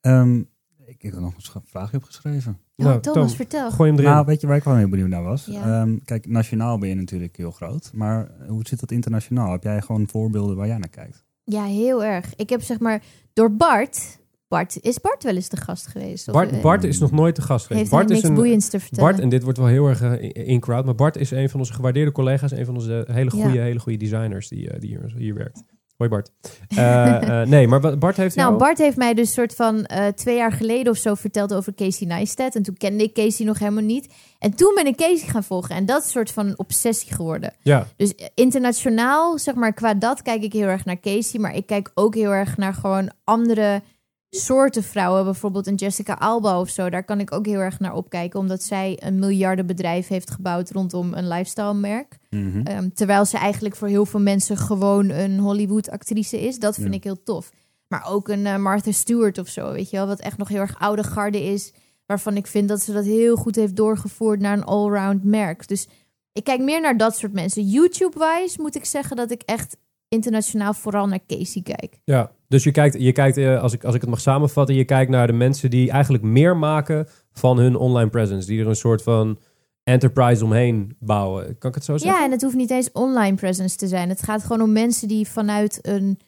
Ehm, ik heb er nog een vraagje opgeschreven. Oh, Nou, Thomas, Tom, vertel. Gooi hem erin. Nou, weet je waar ik wel heel benieuwd naar was? Ja. Ehm, kijk, nationaal ben je natuurlijk heel groot. Maar hoe zit dat internationaal? Heb jij gewoon voorbeelden waar jij naar kijkt? Ja, heel erg. Ik heb zeg maar door Bart. Bart is Bart wel eens de gast geweest? Of, Bart, eh, Bart is nog nooit te gast geweest. heeft Bart hij is niks een, boeiends te vertellen. Bart, en dit wordt wel heel erg eh, in crowd, maar Bart is een van onze gewaardeerde collega's, een van onze hele goede, Ja. hele goede designers die, eh, die hier, hier werkt. Hoi Bart. Eh, eh, nee, maar Bart heeft nou, jou... Bart heeft mij dus soort van eh, twee jaar geleden of zo verteld over Casey Neistat. En toen kende ik Casey nog helemaal niet. En toen ben ik Casey gaan volgen. En dat is soort van een obsessie geworden. Ja, Dus internationaal, zeg maar, qua dat kijk ik heel erg naar Casey. Maar ik kijk ook heel erg naar gewoon andere soorten vrouwen. Bijvoorbeeld een Jessica Alba of zo. Daar kan ik ook heel erg naar opkijken. Omdat zij een miljardenbedrijf heeft gebouwd rondom een lifestyle merk. Mhm. Ehm, terwijl ze eigenlijk voor heel veel mensen gewoon een Hollywood-actrice is. Dat vind Ja. ik heel tof. Maar ook een eh, Martha Stewart of zo, weet je wel. Wat echt nog heel erg oude garde is. Waarvan ik vind dat ze dat heel goed heeft doorgevoerd naar een allround merk. Dus ik kijk meer naar dat soort mensen. YouTube-wise moet ik zeggen dat ik echt internationaal vooral naar Casey kijk. ja. Dus je kijkt, je kijkt eh, als, ik, als ik het mag samenvatten, je kijkt naar de mensen die eigenlijk meer maken van hun online presence. Die er een soort van enterprise omheen bouwen. Kan ik het zo zeggen? Ja, en het hoeft niet eens online presence te zijn. Het gaat gewoon om mensen die vanuit een,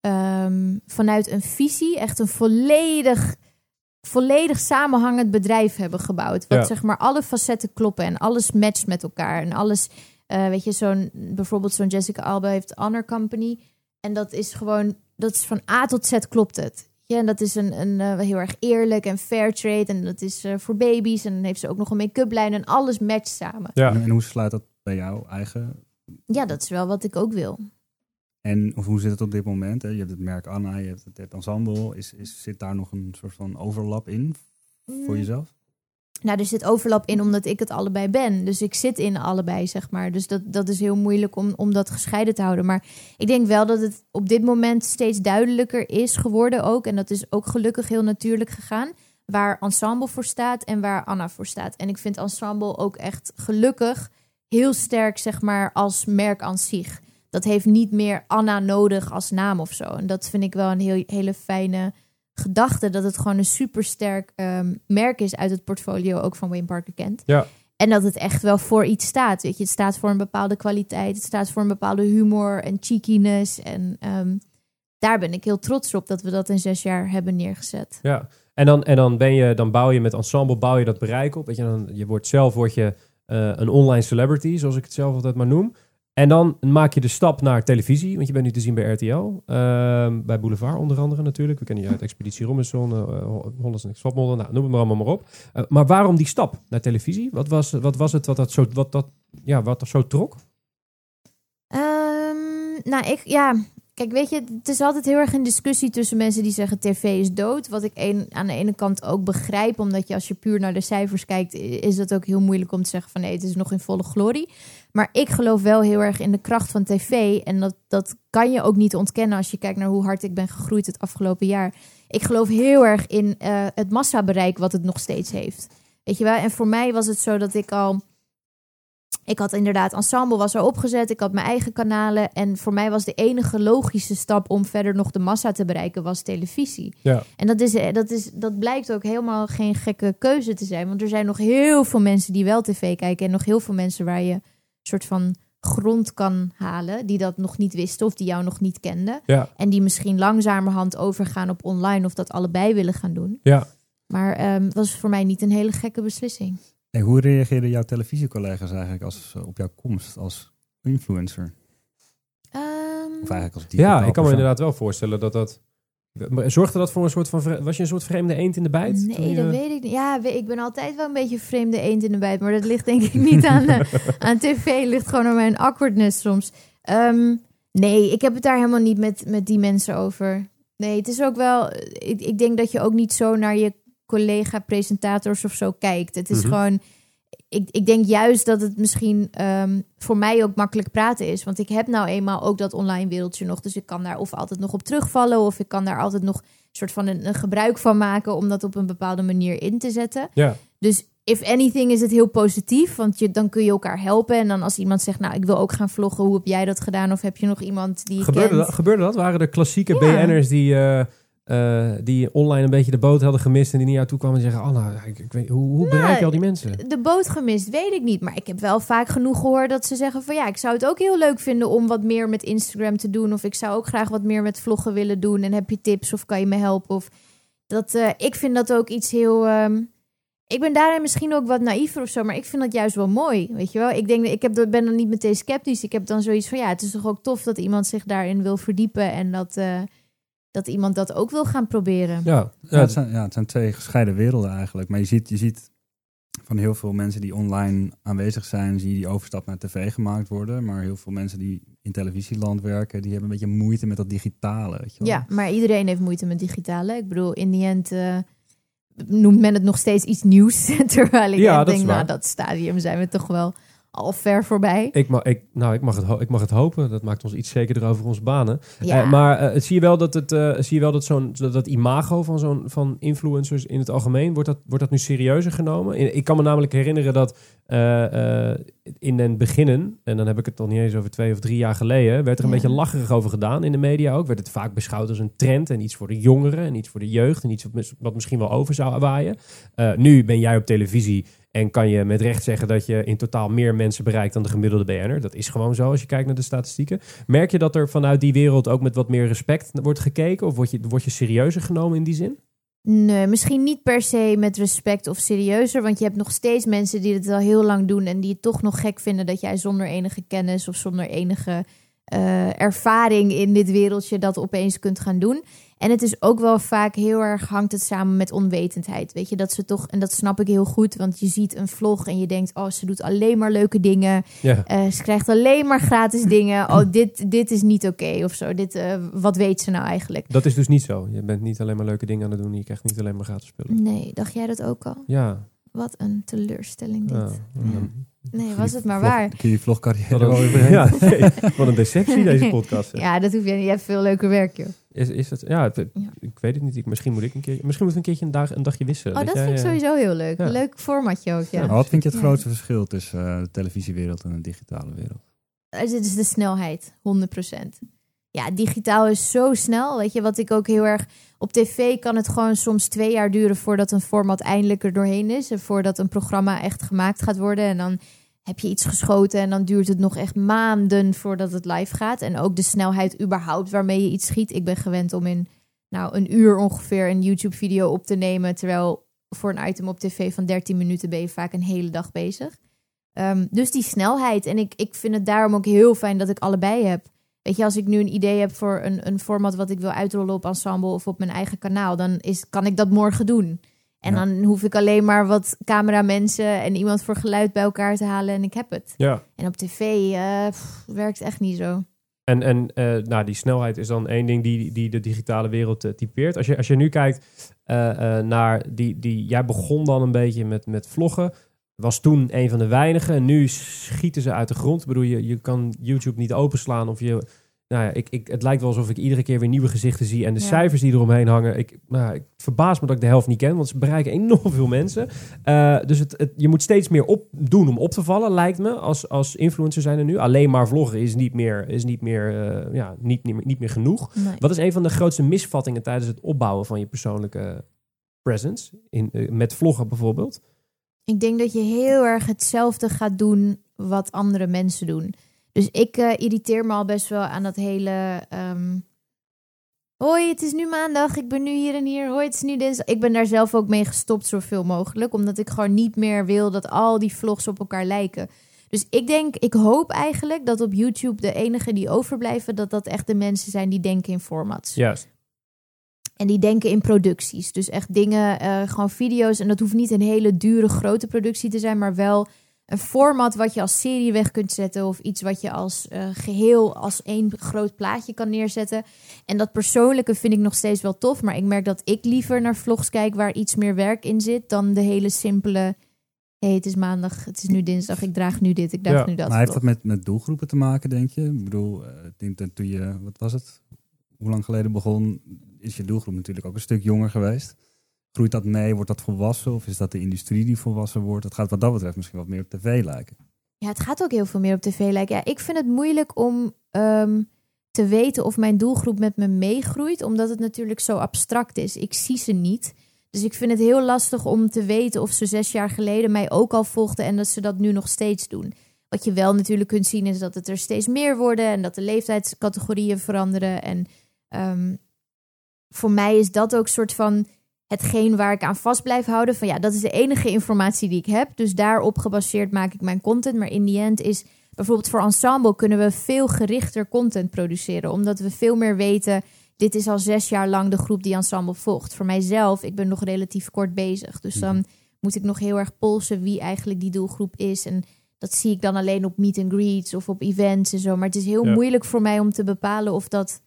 ehm, vanuit een visie echt een volledig, volledig samenhangend bedrijf hebben gebouwd. Wat Ja. zeg maar alle facetten kloppen en alles matcht met elkaar. En alles, eh, weet je, zo'n bijvoorbeeld zo'n Jessica Alba heeft Honor Company. En dat is gewoon, dat is van A tot Z klopt het. Ja, en dat is een, een eh, heel erg eerlijk en fair trade. En dat is eh, voor baby's. En dan heeft ze ook nog een make-up lijn. En alles matcht samen. Ja. En, hoe sluit dat bij jouw eigen... Ja, dat is wel wat ik ook wil. En of hoe zit het op dit moment? Hè? Je hebt het merk Anna, je hebt het, het ensemble. Is, is, zit daar nog een soort van overlap in voor Mm. jezelf? Nou, er zit overlap in omdat ik het allebei ben. Dus ik zit in allebei, zeg maar. Dus dat, dat is heel moeilijk om, om dat gescheiden te houden. Maar ik denk wel dat het op dit moment steeds duidelijker is geworden ook. En dat is ook gelukkig heel natuurlijk gegaan. Waar Ensemble voor staat en waar Anna voor staat. En ik vind Ensemble ook echt gelukkig heel sterk, zeg maar, als merk aan zich. Dat heeft niet meer Anna nodig als naam of zo. En dat vind ik wel een heel, hele fijne gedachte dat het gewoon een supersterk ehm merk is uit het portfolio ook van Wayne Parker Kent. Ja. En dat het echt wel voor iets staat. Weet je, het staat voor een bepaalde kwaliteit, het staat voor een bepaalde humor en cheekiness. En ehm, daar ben ik heel trots op dat we dat in zes jaar hebben neergezet. Ja, en dan, en dan, ben je, dan bouw je met ensemble bouw je dat bereik op. Weet je, dan, je wordt zelf word je, eh, een online celebrity, zoals ik het zelf altijd maar noem. En dan maak je de stap naar televisie, want je bent nu te zien bij RTL. ehm, bij Boulevard onder andere natuurlijk. We kennen je uit Expeditie Robinson, uh, Hollands Next Topmodel, nou, noem het maar allemaal maar op. Eh, maar waarom die stap naar televisie? Wat was, wat was het wat dat zo, wat dat, ja, wat dat zo trok? Ehm, nou, ik, ja, kijk, weet je, het is altijd heel erg een discussie tussen mensen die zeggen tv is dood. Wat ik aan de ene kant ook begrijp, omdat je als je puur naar de cijfers kijkt, is het ook heel moeilijk om te zeggen van nee, het is nog in volle glorie. Maar ik geloof wel heel erg in de kracht van tv. En dat, dat kan je ook niet ontkennen als je kijkt naar hoe hard ik ben gegroeid het afgelopen jaar. Ik geloof heel erg in eh, het massabereik wat het nog steeds heeft. Weet je wel? En voor mij was het zo dat ik al. Ik had inderdaad, ensemble was er opgezet. Ik had mijn eigen kanalen. En voor mij was de enige logische stap om verder nog de massa te bereiken, was televisie. Ja. En dat, is, eh, dat, is, dat blijkt ook helemaal geen gekke keuze te zijn. Want er zijn nog heel veel mensen die wel tv kijken. En nog heel veel mensen waar je soort van grond kan halen. Die dat nog niet wisten of die jou nog niet kenden. Ja, En die misschien langzamerhand overgaan op online of dat allebei willen gaan doen. ja. Maar ehm, het was voor mij niet een hele gekke beslissing. Hey, hoe reageerden jouw televisiecollega's eigenlijk als, op jouw komst als influencer? Ehm, Of eigenlijk als ja ik kan me inderdaad wel voorstellen dat dat... Zorgde dat voor een soort van... Was je een soort vreemde eend in de bijt? Nee, je- dat weet ik niet. Ja, ik ben altijd wel een beetje vreemde eend in de bijt. Maar dat ligt denk ik niet aan, eh, aan tv. Het ligt gewoon aan mijn awkwardness soms. Ehm, nee, ik heb het daar helemaal niet met, met die mensen over. Nee, het is ook wel... Ik, ik denk dat je ook niet zo naar je collega-presentators of zo kijkt. Het is Mhm. gewoon... Ik, ik denk juist dat het misschien ehm, voor mij ook makkelijk praten is. Want ik heb nou eenmaal ook dat online wereldje nog. Dus ik kan daar of altijd nog op terugvallen... of ik kan daar altijd nog een soort van een, een gebruik van maken... om dat op een bepaalde manier in te zetten. Ja. Dus if anything is het heel positief, want je, dan kun je elkaar helpen. En dan als iemand zegt, nou, ik wil ook gaan vloggen, hoe heb jij dat gedaan? Of heb je nog iemand die Gebeurde kent? dat, gebeurde dat? Waren er klassieke Ja. BN'ers die, eh, eh, die online een beetje de boot hadden gemist... en die naar jou toe kwamen en zeggen... Oh, nou, ik, ik weet, hoe, hoe bereik je al die mensen? De boot gemist, weet ik niet. Maar ik heb wel vaak genoeg gehoord dat ze zeggen van... ja, ik zou het ook heel leuk vinden om wat meer met Instagram te doen. Of ik zou ook graag wat meer met vloggen willen doen. En heb je tips of kan je me helpen? Of dat, eh, ik vind dat ook iets heel... ehm, ik ben daarin misschien ook wat naïver of zo, maar ik vind dat juist wel mooi, weet je wel. Ik denk, ik heb, ben dan niet meteen sceptisch. Ik heb dan zoiets van, ja, het is toch ook tof dat iemand zich daarin wil verdiepen en dat, eh, dat iemand dat ook wil gaan proberen. Ja, Ja, het zijn, ja, het zijn twee gescheiden werelden eigenlijk. Maar je ziet, je ziet van heel veel mensen die online aanwezig zijn, zie je die overstap naar tv gemaakt worden. Maar heel veel mensen die in televisieland werken, die hebben een beetje moeite met dat digitale. Weet je wel? Ja, maar iedereen heeft moeite met digitale. Ik bedoel, in die end eh, noemt men het nog steeds iets nieuws. Terwijl ik Ja, denk, nou, dat stadium zijn we toch wel al ver voorbij. Ik mag, ik, nou, ik, mag het, ik mag het hopen. Dat maakt ons iets zekerder over onze banen. Ja, Eh, maar eh, zie je wel dat het, eh, zie je wel dat zo'n dat, dat imago van zo'n van influencers in het algemeen wordt dat wordt dat nu serieuzer genomen? In- Ik kan me namelijk herinneren dat in het beginnen en dan heb ik het nog niet eens over twee of drie jaar geleden, werd er een Ja. beetje lacherig over gedaan in de media ook. Werd het vaak beschouwd als een trend en iets voor de jongeren en iets voor de jeugd en iets wat, mis- wat misschien wel over zou waaien. Nu ben jij op televisie en kan je met recht zeggen dat je in totaal meer mensen bereikt dan de gemiddelde BN'er. Dat is gewoon zo als je kijkt naar de statistieken. Merk je dat er vanuit die wereld ook met wat meer respect wordt gekeken? Of word je, word je serieuzer genomen in die zin? Nee, misschien niet per se met respect of serieuzer. Want je hebt nog steeds mensen die het al heel lang doen. En die het toch nog gek vinden dat jij zonder enige kennis of zonder enige eh, ervaring in dit wereldje dat opeens kunt gaan doen. En het is ook wel vaak heel erg hangt het samen met onwetendheid. Weet je, dat ze toch, en dat snap ik heel goed. Want je ziet een vlog en je denkt, oh, ze doet alleen maar leuke dingen. Ja. Eh, ze krijgt alleen maar gratis dingen. Oh, dit, dit is niet oké of zo. Dit, eh, wat weet ze nou eigenlijk? Dat is dus niet zo. Je bent niet alleen maar leuke dingen aan het doen. Je krijgt niet alleen maar gratis spullen. Nee, dacht jij dat ook al? Ja, Wat een teleurstelling dit. Ja, Ja. Nee, was het maar Vlog- waar. Kun je vlogcarrière Wat wel weer ja, nee, wat een deceptie deze podcast. hè. Ja, dat hoef je niet. Je hebt veel leuker werk, joh. Is, is het, ja, het- Ja. ik weet het niet. Ik, misschien moet ik een keer, misschien moet een keertje een, dag, een dagje wisselen. Oh, dat jij, vind ik eh, sowieso heel leuk. ja. Leuk formatje ook, ja. Wat vind je het Ja. grootste verschil tussen eh, de televisiewereld en de digitale wereld? Eh, Dit is de snelheid, 100%. Ja, digitaal is zo snel. Weet je, wat ik ook heel erg... Op tv kan het gewoon soms twee jaar duren voordat een format eindelijk er doorheen is. En voordat een programma echt gemaakt gaat worden. En dan heb je iets geschoten en dan duurt het nog echt maanden voordat het live gaat. En ook de snelheid überhaupt waarmee je iets schiet. Ik ben gewend om in nou, een uur ongeveer een YouTube-video op te nemen. Terwijl voor een item op tv van 13 minuten ben je vaak een hele dag bezig. Ehm, dus die snelheid. En ik, ik vind het daarom ook heel fijn dat ik allebei heb. Weet je, als ik nu een idee heb voor een, een format wat ik wil uitrollen op Ensemble of op mijn eigen kanaal, dan is, kan ik dat morgen doen. En Ja. dan hoef ik alleen maar wat cameramensen en iemand voor geluid bij elkaar te halen en ik heb het. Ja. En op tv eh, pff, werkt echt niet zo. En, en eh, nou, die snelheid is dan één ding die, die de digitale wereld eh, typeert. Als je, als je nu kijkt naar die, die... Jij begon dan een beetje met, met vloggen. Was toen een van de weinigen. En nu schieten ze uit de grond. Ik bedoel, je, je kan YouTube niet openslaan of je... Nou ja, ik, ik, het lijkt wel alsof ik iedere keer weer nieuwe gezichten zie. En de Ja. cijfers die eromheen hangen. Ik, nou, ik verbaas me dat ik de helft niet ken. Want ze bereiken enorm veel mensen. Eh, dus het, het, je moet steeds meer op, doen om op te vallen, lijkt me. Als, als influencer zijn er nu. Alleen maar vloggen is niet meer, is niet meer, eh, ja, niet, niet, niet meer genoeg. Nee. Wat is een van de grootste misvattingen tijdens het opbouwen van je persoonlijke presence? In, eh, met vloggen bijvoorbeeld. Ik denk dat je heel erg hetzelfde gaat doen wat andere mensen doen. Dus ik eh, irriteer me al best wel aan dat hele. ehm, Hoi, het is nu maandag. Ik ben nu hier en hier. Hoi, het is nu dinsdag. Ik ben daar zelf ook mee gestopt, zoveel mogelijk. Omdat ik gewoon niet meer wil dat al die vlogs op elkaar lijken. Dus ik denk, ik hoop eigenlijk dat op YouTube de enigen die overblijven, dat dat echt de mensen zijn die denken in formats. Juist. En die denken in producties. Dus echt dingen, eh, gewoon video's. En dat hoeft niet een hele dure, grote productie te zijn, maar wel een format wat je als serie weg kunt zetten. Of iets wat je als eh, geheel, als één groot plaatje kan neerzetten. En dat persoonlijke vind ik nog steeds wel tof. Maar ik merk dat ik liever naar vlogs kijk waar iets meer werk in zit. Dan de hele simpele. Hé, het is maandag, het is nu dinsdag, ik draag nu dit, ik draag Ja, nu dat. Maar heeft dat met, met doelgroepen te maken, denk je? Ik bedoel, dat toen je, wat was het? Hoe lang geleden begon, is je doelgroep natuurlijk ook een stuk jonger geweest. Groeit dat mee? Wordt dat volwassen? Of is dat de industrie die volwassen wordt? Het gaat wat dat betreft misschien wat meer op tv lijken. Ja, het gaat ook heel veel meer op tv lijken. Ja, ik vind het moeilijk om ehm, te weten of mijn doelgroep met me meegroeit, omdat het natuurlijk zo abstract is. Ik zie ze niet. Dus ik vind het heel lastig om te weten of ze zes jaar geleden mij ook al volgden en dat ze dat nu nog steeds doen. Wat je wel natuurlijk kunt zien is dat het er steeds meer worden en dat de leeftijdscategorieën veranderen. En ehm, voor mij is dat ook soort van hetgeen waar ik aan vast blijf houden. Van ja, dat is de enige informatie die ik heb. Dus daarop gebaseerd maak ik mijn content. Maar in die end is bijvoorbeeld voor Ensemble kunnen we veel gerichter content produceren. Omdat we veel meer weten. Dit is al zes jaar lang de groep die Ensemble volgt. Voor mijzelf, ik ben nog relatief kort bezig. Dus dan moet ik nog heel erg polsen wie eigenlijk die doelgroep is. En dat zie ik dan alleen op meet and greets of op events en zo. Maar het is heel Ja. moeilijk voor mij om te bepalen of dat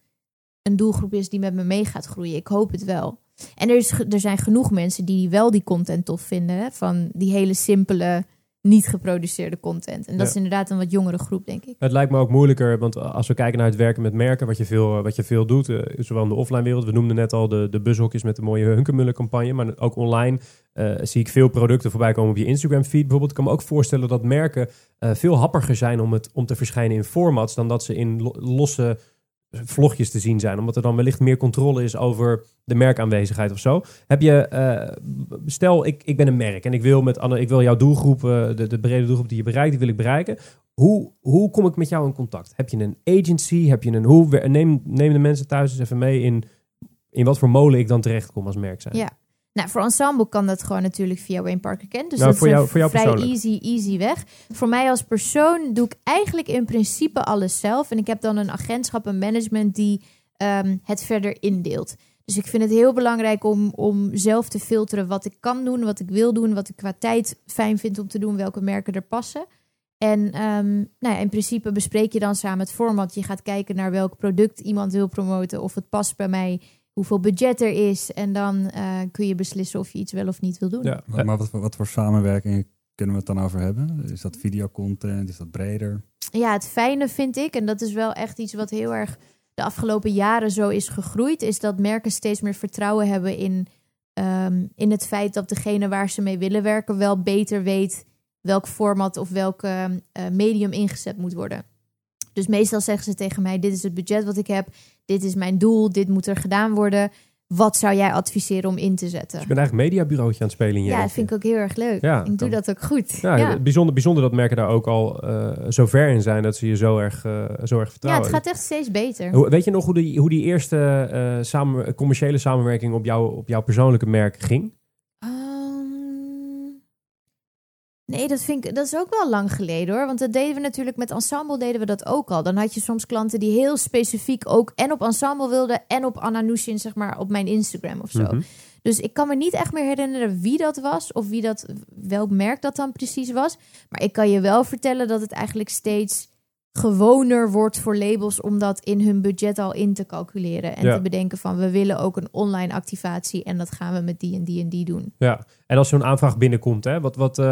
een doelgroep is die met me mee gaat groeien. Ik hoop het wel. En er, is, er zijn genoeg mensen die wel die content tof vinden. Hè? Van die hele simpele, niet geproduceerde content. En dat Ja. is inderdaad een wat jongere groep, denk ik. Het lijkt me ook moeilijker, want als we kijken naar het werken met merken, wat je veel, eh, wat je veel doet, eh, zowel in de offline wereld, we noemden net al de, de bushokjes met de mooie Hunkermuller campagne, maar ook online eh, zie ik veel producten voorbij komen op je Instagram feed bijvoorbeeld. Ik kan me ook voorstellen dat merken veel happiger zijn om, het, om te verschijnen in formats dan dat ze in lo- losse vlogjes te zien zijn, omdat er dan wellicht meer controle is over de merkaanwezigheid of zo. Heb je, eh, stel ik, ik ben een merk en ik wil met ik wil jouw doelgroep, eh, de, de brede doelgroep die je bereikt, die wil ik bereiken. Hoe, hoe kom ik met jou in contact? Heb je een agency? Heb je een hoe? Neem, neem de mensen thuis eens even mee in, in wat voor molen ik dan terecht kom als merk zijn. Ja. Nou, voor Ensemble kan dat gewoon natuurlijk via Wayne Parker Kent. Dus Nou, dat voor is jou- een voor jou vrij easy, easy weg. Voor mij als persoon doe ik eigenlijk in principe alles zelf. En ik heb dan een agentschap, een management die ehm, het verder indeelt. Dus ik vind het heel belangrijk om, om zelf te filteren wat ik kan doen, wat ik wil doen, wat ik qua tijd fijn vind om te doen, welke merken er passen. En ehm, nou ja, in principe bespreek je dan samen het format. Je gaat kijken naar welk product iemand wil promoten, of het past bij mij hoeveel budget er is. En dan eh, kun je beslissen of je iets wel of niet wil doen. Ja. Maar, maar wat, voor- wat voor samenwerking kunnen we het dan over hebben? Is dat videocontent? Is dat breder? Ja, het fijne vind ik, en dat is wel echt iets wat heel erg de afgelopen jaren zo is gegroeid, is dat merken steeds meer vertrouwen hebben in, ehm, in het feit dat degene waar ze mee willen werken wel beter weet welk format of welk eh, medium ingezet moet worden. Dus meestal zeggen ze tegen mij: Dit is het budget wat ik heb, dit is mijn doel, dit moet er gedaan worden. Wat zou jij adviseren om in te zetten? Dus je bent eigenlijk mediabureauotje aan het spelen in je Ja, dat vind ik ook heel erg leuk. Ja, ik doe dan- dat ook goed. Ja, ja. Bijzonder, bijzonder dat merken daar ook al eh, zo ver in zijn dat ze je zo erg, eh, zo erg ja, vertrouwen. het gaat echt steeds beter. Hoe- weet je nog hoe die, hoe die eerste eh, samen, commerciële samenwerking op, jou, op jouw persoonlijke merk ging? Nee, dat, vind ik, dat is ook wel lang geleden hoor. Want dat deden we natuurlijk met Ensemble deden we dat ook al. Dan had je soms klanten die heel specifiek ook en op Ensemble wilden... en op Anna Nushin, zeg maar, op mijn Instagram of zo. Mhm. Dus ik kan me niet echt meer herinneren wie dat was... of wie dat, welk merk dat dan precies was. Maar ik kan je wel vertellen dat het eigenlijk steeds gewoner wordt voor labels... om dat in hun budget al in te calculeren. En Ja. te bedenken van, we willen ook een online activatie... en dat gaan we met die en die en die doen. Ja, en als zo'n aanvraag binnenkomt, hè, wat, wat, eh,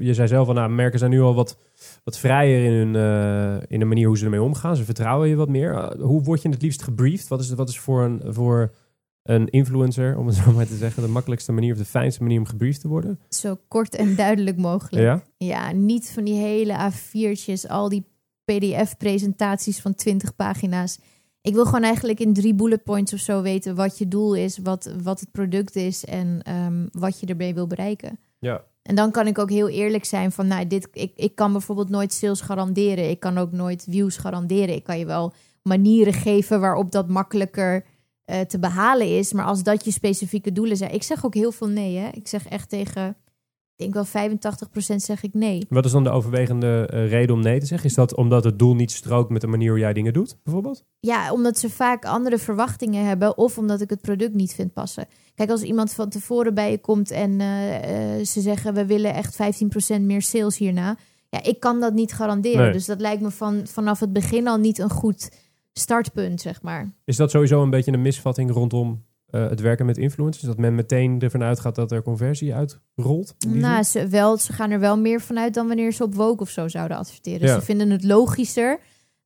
je zei zelf al, nou, merken zijn nu al wat, wat vrijer in, hun, eh, in de manier hoe ze ermee omgaan. Ze vertrouwen je wat meer. Eh, hoe word je het liefst gebriefd? Wat is, wat is voor, een, voor een influencer, om het zo maar te zeggen, de makkelijkste manier of de fijnste manier om gebriefd te worden? Zo kort en duidelijk mogelijk. Ja? Ja, niet van die hele A4'tjes, al die PDF-presentaties van 20 pagina's. Ik wil gewoon eigenlijk in drie bullet points of zo weten wat je doel is, wat, wat het product is en ehm, wat je ermee wil bereiken. Ja. En dan kan ik ook heel eerlijk zijn van, nou, dit, ik, ik kan bijvoorbeeld nooit sales garanderen. Ik kan ook nooit views garanderen. Ik kan je wel manieren geven waarop dat makkelijker eh, te behalen is. Maar als dat je specifieke doelen zijn. Ik zeg ook heel veel nee, hè. Ik zeg echt tegen, denk wel 85% zeg ik nee. Wat is dan de overwegende eh, reden om nee te zeggen? Is dat omdat het doel niet strookt met de manier hoe jij dingen doet, bijvoorbeeld? Ja, omdat ze vaak andere verwachtingen hebben of omdat ik het product niet vind passen. Kijk, als iemand van tevoren bij je komt en eh, eh, ze zeggen we willen echt 15% meer sales hierna. Ja, ik kan dat niet garanderen. Nee. Dus dat lijkt me van, vanaf het begin al niet een goed startpunt, zeg maar. Is dat sowieso een beetje een misvatting rondom eh, het werken met influencers? Dat men meteen ervan uitgaat dat er conversie uitrolt? Nou, ze, wel, ze gaan er wel meer vanuit dan wanneer ze op Woke of zo zouden adverteren. Ja. Ze vinden het logischer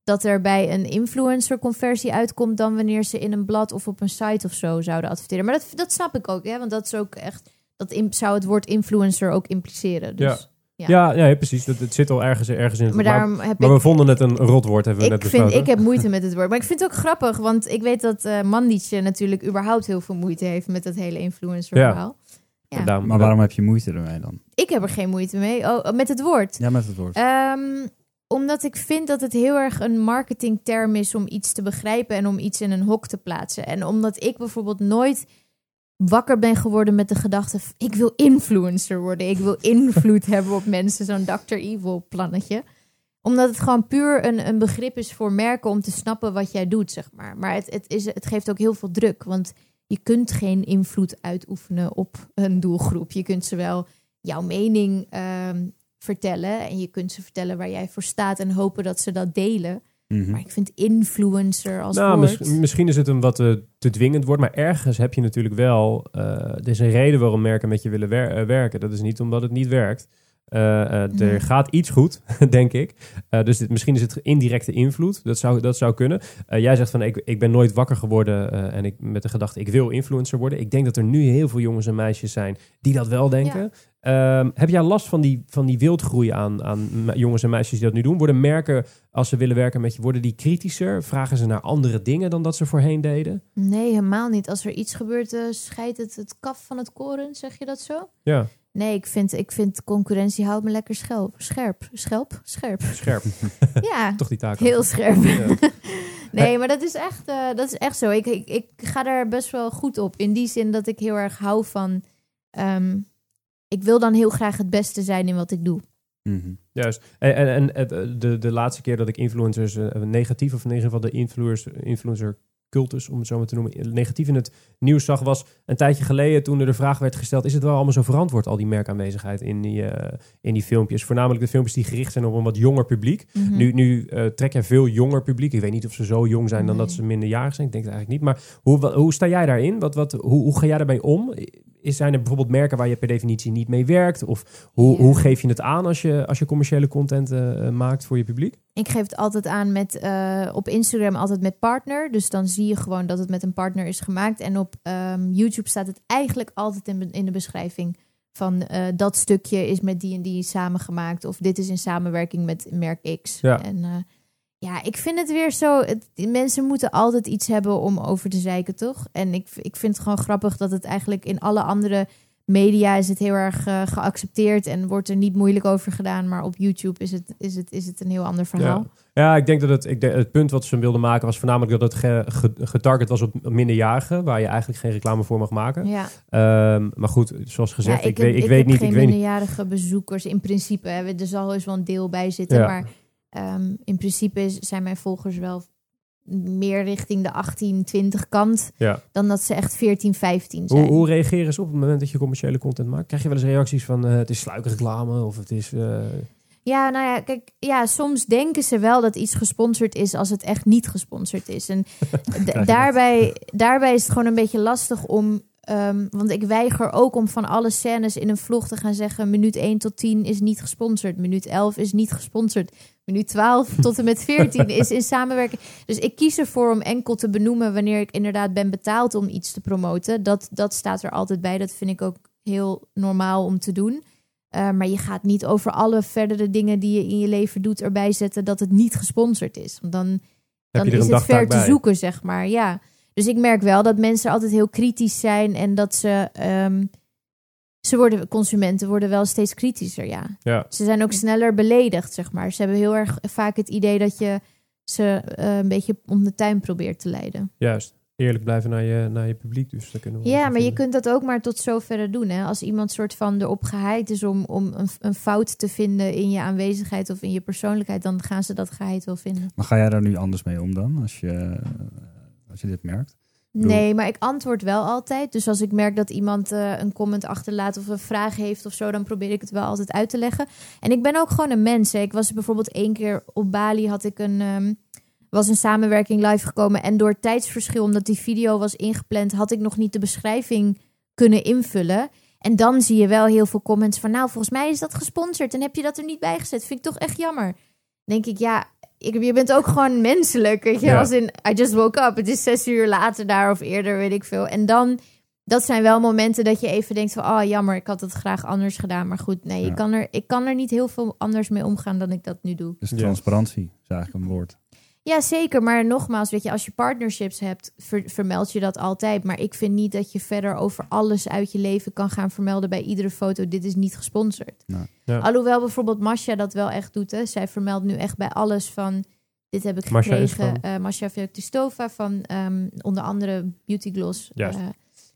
dat er bij een influencer conversie uitkomt dan wanneer ze in een blad of op een site of zo zouden adverteren. Maar dat, dat snap ik ook, hè? want dat is ook echt, dat zou het woord influencer ook impliceren. Dus. ja. Ja, ja, precies. Dat, het zit al ergens, ergens in het Maar maar, daarom heb maar ik we vonden het een rotwoord, hebben we net ik, vind, besloten. ik heb moeite met het woord. Maar ik vind het ook grappig, want ik weet dat eh Mandietje natuurlijk überhaupt heel veel moeite heeft met dat hele influencer Ja. verhaal. Ja. Daarom- Maar waarom heb je moeite ermee dan? Ik heb er geen moeite mee. Oh, met het woord. Ja, met het woord. Ehm, omdat ik vind dat het heel erg een marketingterm is om iets te begrijpen en om iets in een hok te plaatsen. En omdat ik bijvoorbeeld nooit wakker ben geworden met de gedachte: ik wil influencer worden, ik wil invloed hebben op mensen, zo'n Dr. Evil plannetje. Omdat het gewoon puur een, een begrip is voor merken om te snappen wat jij doet, zeg maar. Maar het, het, is, het geeft ook heel veel druk, want je kunt geen invloed uitoefenen op een doelgroep. Je kunt ze wel jouw mening ehm, vertellen en je kunt ze vertellen waar jij voor staat en hopen dat ze dat delen. Mhm. Maar ik vind influencer als nou, woord... mis- misschien is het een wat te, te dwingend woord, maar ergens heb je natuurlijk wel... eh, er is een reden waarom merken met je willen wer- eh, werken. Dat is niet omdat het niet werkt. Eh, er Nee. gaat iets goed, denk ik. Dus dit, misschien is het indirecte invloed. Dat zou, dat zou kunnen. Jij zegt van, ik, ik ben nooit wakker geworden en ik, met de gedachte, ik wil influencer worden. Ik denk dat er nu heel veel jongens en meisjes zijn die dat wel denken. Ehm, heb jij last van die, van die wildgroei aan, aan jongens en meisjes die dat nu doen? Worden merken, als ze willen werken met je, worden die kritischer? Vragen ze naar andere dingen dan dat ze voorheen deden? Nee, helemaal niet. Als er iets gebeurt, eh scheidt het het kaf van het koren, zeg je dat zo? Ja, Nee, ik vind, ik vind concurrentie houdt me lekker schelp. Scherp. Schelp? Scherp. scherp. Ja, Toch die taak. heel scherp. Ja. Nee, maar dat is echt, eh, dat is echt zo. Ik, ik, ik ga daar best wel goed op. In die zin dat ik heel erg hou van... ehm, ik wil dan heel graag het beste zijn in wat ik doe. Mhm. Juist. En, en, en eh, de, de laatste keer dat ik influencers, eh, negatief of in ieder geval de influencer, influencer cultus, om het zo maar te noemen, negatief in het nieuws zag, was een tijdje geleden toen er de vraag werd gesteld, is het wel allemaal zo verantwoord, al die merkaanwezigheid in die, eh, in die filmpjes? Voornamelijk de filmpjes die gericht zijn op een wat jonger publiek. Mhm. Nu, nu eh, trek jij veel jonger publiek. Ik weet niet of ze zo jong zijn dan dat ze minderjarig zijn. Ik denk het eigenlijk niet. Maar hoe, hoe sta jij daarin? Wat, wat, hoe, hoe ga jij daarmee om? Is, zijn er bijvoorbeeld merken waar je per definitie niet mee werkt? Of hoe, Ja. hoe geef je het aan als je, als je commerciële content eh, eh, maakt voor je publiek? Ik geef het altijd aan met eh, op Instagram altijd met partner. Dus dan zie je gewoon dat het met een partner is gemaakt. En op ehm, YouTube staat het eigenlijk altijd in, in de beschrijving van dat stukje is met die en die samengemaakt. Of dit is in samenwerking met merk X. Ja. En ja, ik vind het weer zo. Het, mensen moeten altijd iets hebben om over te zeiken, toch? En ik, ik vind het gewoon grappig dat het eigenlijk in alle andere media is het heel erg eh, geaccepteerd en wordt er niet moeilijk over gedaan. Maar op YouTube is het, is het, is het een heel ander verhaal. Ja, ik denk dat het, ik denk, het punt wat ze wilden maken was voornamelijk dat het ge- ge- getarget was op minderjarigen, waar je eigenlijk geen reclame voor mag maken. Ja. Ehm, maar goed, zoals gezegd, Ja, ik, weet, ik, heb weet niet. geen Ik weet niet. minderjarige bezoekers in principe. Hè. Er zal heus wel een deel bij zitten. Ja. Maar ehm, in principe zijn mijn volgers wel meer richting de 18, 20 kant. Ja. Dan dat ze echt 14, 15 zijn. Hoe, hoe reageren ze op het moment dat je commerciële content maakt? Krijg je wel eens reacties van eh, het is sluikreclame of het is... eh, Ja, nou ja, kijk, ja, soms denken ze wel dat iets gesponsord is als het echt niet gesponsord is. En daarbij, daarbij is het gewoon een beetje lastig om. Ehm, want ik weiger ook om van alle scènes in een vlog te gaan zeggen: minuut 1 tot 10 is niet gesponsord, minuut 11 is niet gesponsord, minuut 12 tot en met 14 is in samenwerking. Dus ik kies ervoor om enkel te benoemen wanneer ik inderdaad ben betaald om iets te promoten. Dat, dat staat er altijd bij. Dat vind ik ook heel normaal om te doen. Uh, maar je gaat niet over alle verdere dingen die je in je leven doet erbij zetten dat het niet gesponsord is. Want dan, dan is het ver te bij? zoeken, zeg maar. Ja. Dus ik merk wel dat mensen altijd heel kritisch zijn en dat ze. ehm, ze worden, consumenten worden wel steeds kritischer, ja. Ja. Ze zijn ook sneller beledigd, zeg maar. Ze hebben heel erg vaak het idee dat je ze eh, een beetje om de tuin probeert te leiden. Juist. Eerlijk blijven naar je, naar je publiek. Dus daar kunnen we Ja, maar je kunt dat ook maar tot zover doen. Hè? Als iemand soort van erop geheid is om, om een, een fout te vinden in je aanwezigheid of in je persoonlijkheid, dan gaan ze dat geheid wel vinden. Maar ga jij daar nu anders mee om dan, als je, als je dit merkt? Nee, maar ik antwoord wel altijd. Dus als ik merk dat iemand eh, een comment achterlaat of een vraag heeft of zo, dan probeer ik het wel altijd uit te leggen. En ik ben ook gewoon een mens. Hè. Ik was bijvoorbeeld één keer op Bali, had ik een, ehm, was een samenwerking live gekomen. En door tijdsverschil, omdat die video was ingepland, had ik nog niet de beschrijving kunnen invullen. En dan zie je wel heel veel comments van, nou, volgens mij is dat gesponsord en heb je dat er niet bij gezet. Vind ik toch echt jammer. Denk ik, ja, ik, je bent ook gewoon menselijk, weet je. Ja. Als in, I just woke up. Het is zes uur later daar of eerder, weet ik veel. En dan, dat zijn wel momenten dat je even denkt van... oh, jammer, ik had het graag anders gedaan. Maar goed, nee, Ja. ik, kan er, ik kan er niet heel veel anders mee omgaan dan ik dat nu doe. Dus transparantie is eigenlijk een woord. Ja, zeker. Maar nogmaals, weet je, als je partnerships hebt, ver- vermeld je dat altijd. Maar ik vind niet dat je verder over alles uit je leven kan gaan vermelden bij iedere foto. Dit is niet gesponsord. Nou, Ja. Alhoewel bijvoorbeeld Masha dat wel echt doet. Hè. Zij vermeldt nu echt bij alles van. Dit heb ik Masha gekregen. van? Eh Masha van ehm, onder andere Beauty Gloss. Juist. Eh,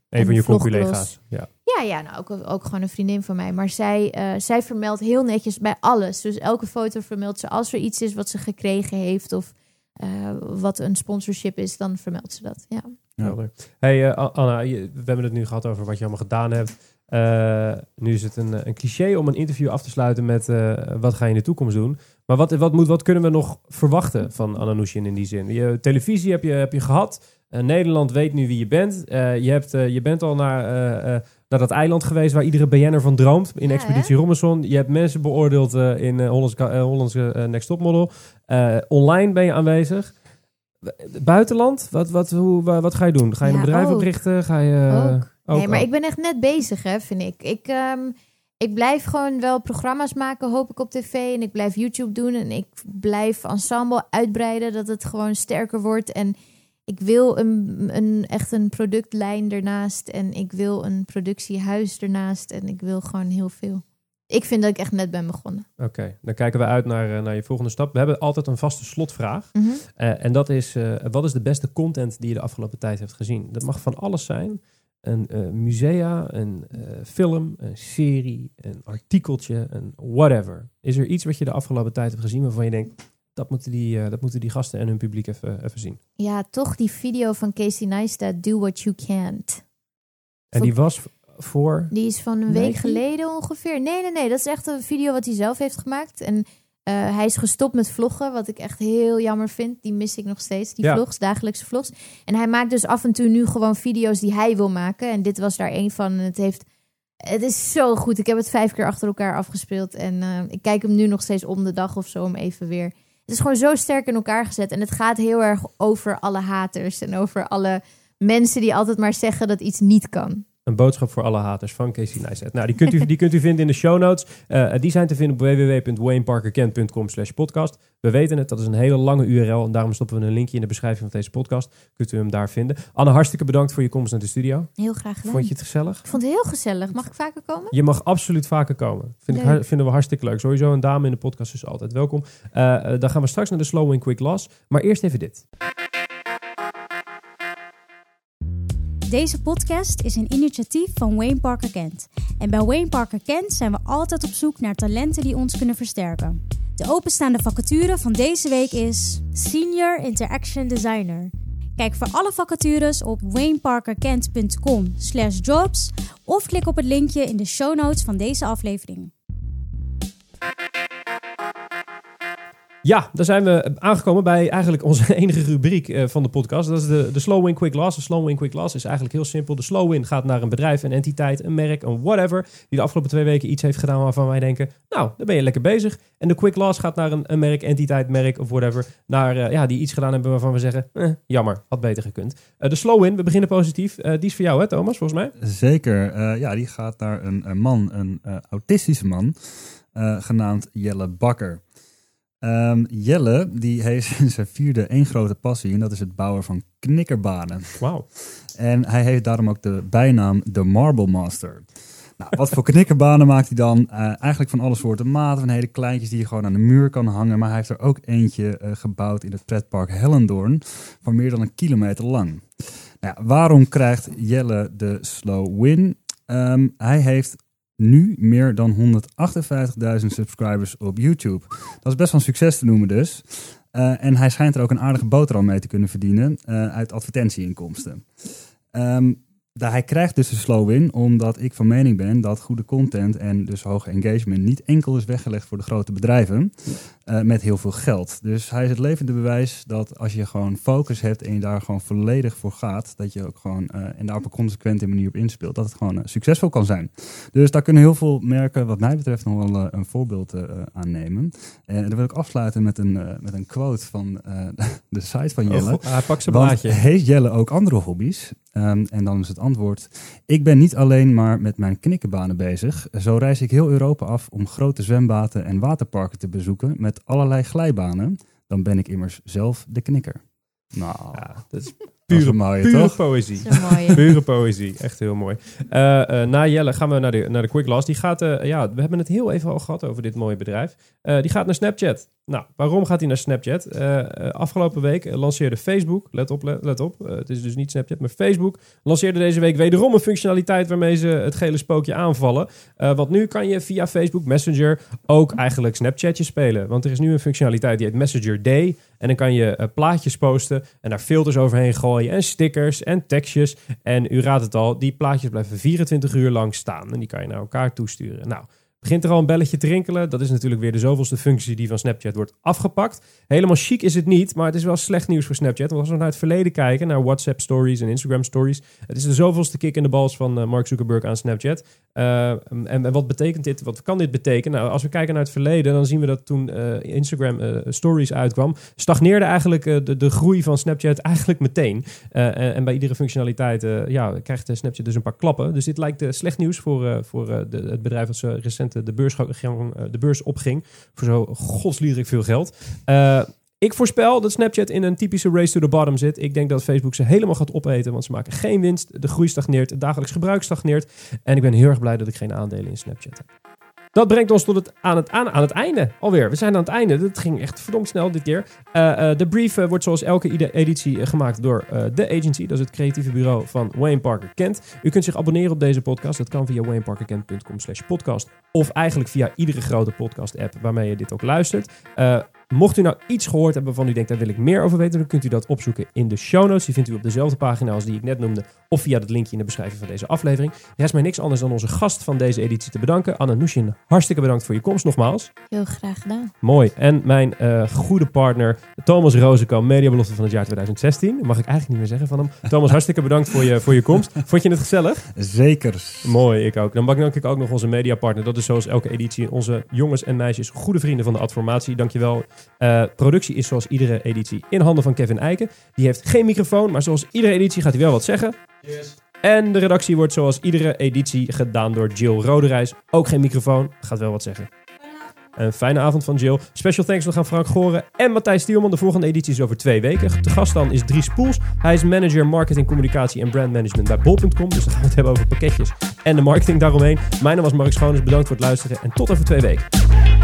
Een van je conculega's. Ja. ja, ja nou, ook, ook gewoon een vriendin van mij. Maar zij, eh, zij vermeldt heel netjes bij alles. Dus elke foto vermeldt ze. Als er iets is wat ze gekregen heeft of eh, wat een sponsorship is, dan vermeldt ze dat. Ja. Ja. Helder. Hey eh, Anna, je- we hebben het nu gehad over wat je allemaal gedaan hebt. Eh, nu is het een, een cliché om een interview af te sluiten met eh, wat ga je in de toekomst doen. Maar wat, wat, moet, wat kunnen we nog verwachten van Anna Nushin in die zin? Je, televisie heb je, heb je gehad. Eh, Nederland weet nu wie je bent. Eh, je, hebt, je bent al naar, eh, eh, naar dat eiland geweest waar iedere BN'er van droomt. In Ja, Expeditie Robinson. Je hebt mensen beoordeeld eh, in eh, Hollands, eh, Hollandse Next Top Model. Online ben je aanwezig. Buitenland? Wat, wat, hoe, wa- wat ga je doen? Ga je Ja, een bedrijf ook. oprichten? Ga je... Ook. ook nee, maar al? ik ben echt net bezig, hè, vind ik. Ik, ehm, ik blijf gewoon wel programma's maken, hoop ik, op tv. En ik blijf YouTube doen. En ik blijf ensemble uitbreiden, dat het gewoon sterker wordt. En ik wil een, een, echt een productlijn ernaast. En ik wil een productiehuis ernaast. En ik wil gewoon heel veel. Ik vind dat ik echt net ben begonnen. Oké, dan kijken we uit naar, eh, naar je volgende stap. We hebben altijd een vaste slotvraag. Mhm. Eh, en dat is, eh, wat is de beste content die je de afgelopen tijd hebt gezien? Dat mag van alles zijn. Een eh, musea, een film, een serie, een artikeltje, een whatever. Is er iets wat je de afgelopen tijd hebt gezien waarvan je denkt... Dat moeten die, eh, dat moeten die gasten en hun publiek even, even zien. Ja, toch die video van Casey Neistat, Do What You Can't. En die was voor... Die is van een Nike? week geleden ongeveer. Nee, nee, nee. Dat is echt een video wat hij zelf heeft gemaakt. En eh, hij is gestopt met vloggen, wat ik echt heel jammer vind. Die mis ik nog steeds, die Ja. vlogs, dagelijkse vlogs. En hij maakt dus af en toe nu gewoon video's die hij wil maken. En dit was daar een van. En het heeft... Het is zo goed. Ik heb het vijf keer achter elkaar afgespeeld. En eh, ik kijk hem nu nog steeds om de dag of zo om even weer... Het is gewoon zo sterk in elkaar gezet. En het gaat heel erg over alle haters. En over alle mensen die altijd maar zeggen dat iets niet kan. Een boodschap voor alle haters van Casey Neistat. Nou, die kunt, u, die kunt u vinden in de show notes. Eh, die zijn te vinden op www.wayneparkerkent.com slash podcast. We weten het, dat is een hele lange URL. En daarom stoppen we een linkje in de beschrijving van deze podcast. Kunt u hem daar vinden. Anne, hartstikke bedankt voor je komst naar de studio. Heel graag gedaan. Vond je het gezellig? Ik vond het heel gezellig. Mag ik vaker komen? Je mag absoluut vaker komen. Vind ik, vinden we hartstikke leuk. Sowieso een dame in de podcast is altijd welkom. Eh, eh, dan gaan we straks naar de Slow and Quick Loss. Maar eerst even dit. Deze podcast is een initiatief van Wayne Parker Kent. En bij Wayne Parker Kent zijn we altijd op zoek naar talenten die ons kunnen versterken. De openstaande vacature van deze week is Senior Interaction Designer. Kijk voor alle vacatures op wayneparkerkent.com jobs of klik op het linkje in de show notes van deze aflevering. Ja, daar zijn we aangekomen bij eigenlijk onze enige rubriek eh, van de podcast. Dat is de, de Slow Win Quick Loss. De Slow Win Quick Loss is eigenlijk heel simpel. De Slow Win gaat naar een bedrijf, een entiteit, een merk, een whatever. Die de afgelopen twee weken iets heeft gedaan waarvan wij denken, nou, daar ben je lekker bezig. En de Quick Loss gaat naar een, een merk, entiteit, merk of whatever. Naar, eh, ja, die iets gedaan hebben waarvan we zeggen, eh, jammer, had beter gekund. De Slow Win, we beginnen positief. Die is voor jou hè Thomas, volgens mij? Zeker. Ja, die gaat naar een, een man, een autistische man, genaamd Jelle Bakker. Ehm, Jelle die heeft in zijn vierde één grote passie en dat is het bouwen van knikkerbanen. Wauw. En hij heeft daarom ook de bijnaam de Marble Master. Nou, wat voor knikkerbanen maakt hij dan? Eh, eigenlijk van alle soorten maten, van hele kleintjes die je gewoon aan de muur kan hangen. Maar hij heeft er ook eentje eh, gebouwd in het pretpark Hellendoorn van meer dan een kilometer lang. Nou waarom krijgt Jelle de slow win? Ehm, hij heeft nu meer dan 158.000 subscribers op YouTube. Dat is best wel een succes te noemen dus. Eh, en hij schijnt er ook een aardige boterham mee te kunnen verdienen eh, uit advertentieinkomsten. Daar hij krijgt dus de slow win, omdat ik van mening ben dat goede content en dus hoge engagement niet enkel is weggelegd voor de grote bedrijven eh, met heel veel geld. Dus hij is het levende bewijs dat als je gewoon focus hebt en je daar gewoon volledig voor gaat, dat je ook gewoon eh, en daar op een consequente manier op inspeelt, dat het gewoon eh, succesvol kan zijn. Dus daar kunnen heel veel merken, wat mij betreft, nog wel een voorbeeld aan nemen. En dan wil ik afsluiten met een, met een quote van de site van Jelle. Oh, hij pakt zijn blaadje. heeft Jelle ook andere hobby's? Ehm, en dan is het antwoord: Ik ben niet alleen maar met mijn knikkenbanen bezig. Zo reis ik heel Europa af om grote zwembaden en waterparken te bezoeken met allerlei glijbanen. Dan ben ik immers zelf de knikker. Nou, Ja, dat is pure, mooie, pure toch? poëzie. Pure poëzie, echt heel mooi. Eh, eh, na Jelle gaan we naar de, naar de Quick Loss. Die gaat, eh, ja, we hebben het heel even al gehad over dit mooie bedrijf. Eh, die gaat naar Snapchat. Nou, waarom gaat hij naar Snapchat? Eh, eh, afgelopen week lanceerde Facebook, let op, let, op, eh, het is dus niet Snapchat, maar Facebook lanceerde deze week wederom een functionaliteit waarmee ze het gele spookje aanvallen. Eh, want nu kan je via Facebook Messenger ook eigenlijk Snapchatjes spelen. Want er is nu een functionaliteit die heet Messenger Day. En dan kan je plaatjes posten en daar filters overheen gooien en stickers en tekstjes. En u raadt het al, die plaatjes blijven 24 uur lang staan. En die kan je naar elkaar toesturen. Nou, begint er al een belletje te rinkelen. Dat is natuurlijk weer de zoveelste functie die van Snapchat wordt afgepakt. Helemaal chic is het niet, maar het is wel slecht nieuws voor Snapchat. Want als we naar het verleden kijken, naar WhatsApp stories en Instagram stories. Het is de zoveelste kick in de bals van eh, Mark Zuckerberg aan Snapchat. Eh, en, en wat betekent dit? Wat kan dit betekenen? Nou, als we kijken naar het verleden, dan zien we dat toen eh, Instagram stories uitkwam, stagneerde eigenlijk de, de groei van Snapchat eigenlijk meteen. En, en bij iedere functionaliteit ja, krijgt Snapchat dus een paar klappen. Dus dit lijkt slecht nieuws voor, voor het bedrijf dat ze recent de, beurs, eh, de beurs opging. Voor zo godsliederlijk veel geld. Eh, ik voorspel dat Snapchat in een typische race to the bottom zit. Ik denk dat Facebook ze helemaal gaat opeten, want ze maken geen winst. De groei stagneert, het dagelijks gebruik stagneert. En ik ben heel erg blij dat ik geen aandelen in Snapchat heb. Dat brengt ons tot het, aan, het, aan, het einde alweer. We zijn aan het einde. Dat ging echt verdomd snel dit keer. Eh, eh, de brief eh, wordt zoals elke editie gemaakt door The Agency. Dat is het creatieve bureau van Wayne Parker Kent. U kunt zich abonneren op deze podcast. Dat kan via wayneparkerkent.com slash podcast. Of eigenlijk via iedere grote podcast app waarmee je dit ook luistert. Eh, Mocht u nou iets gehoord hebben waarvan u denkt, daar wil ik meer over weten, dan kunt u dat opzoeken in de show notes. Die vindt u op dezelfde pagina als die ik net noemde, of via het linkje in de beschrijving van deze aflevering. Er rest mij niks anders dan onze gast van deze editie te bedanken. Anne Nushin, hartstikke bedankt voor je komst nogmaals. Heel graag gedaan. Mooi. En mijn uh, goede partner Thomas Rozenkamp, mediabelofte van het jaar 2016. Mag ik eigenlijk niet meer zeggen van hem. Thomas, hartstikke bedankt voor je, voor je komst. Vond je het gezellig? Zeker. Mooi, ik ook. Dan bedank ik ook nog onze mediapartner. Dat is zoals elke editie onze jongens en meisjes, goede vrienden van de Adformatie. Dankjewel. Uh, productie is zoals iedere editie in handen van Kevin Eiken. Die heeft geen microfoon, maar zoals iedere editie gaat hij wel wat zeggen. Yes. En de redactie wordt zoals iedere editie gedaan door Jill Roderijs. Ook geen microfoon, gaat wel wat zeggen. Een fijne avond van Jill. Special thanks nog aan Frank Goren en Matthijs Stielman. De volgende editie is over twee weken. De gast dan is Dries Poels. Hij is manager marketing, communicatie en brandmanagement bij bol.com. Dus dan gaan we het hebben over pakketjes en de marketing daaromheen. Mijn naam was Mark Schoones. Bedankt voor het luisteren en tot over twee weken.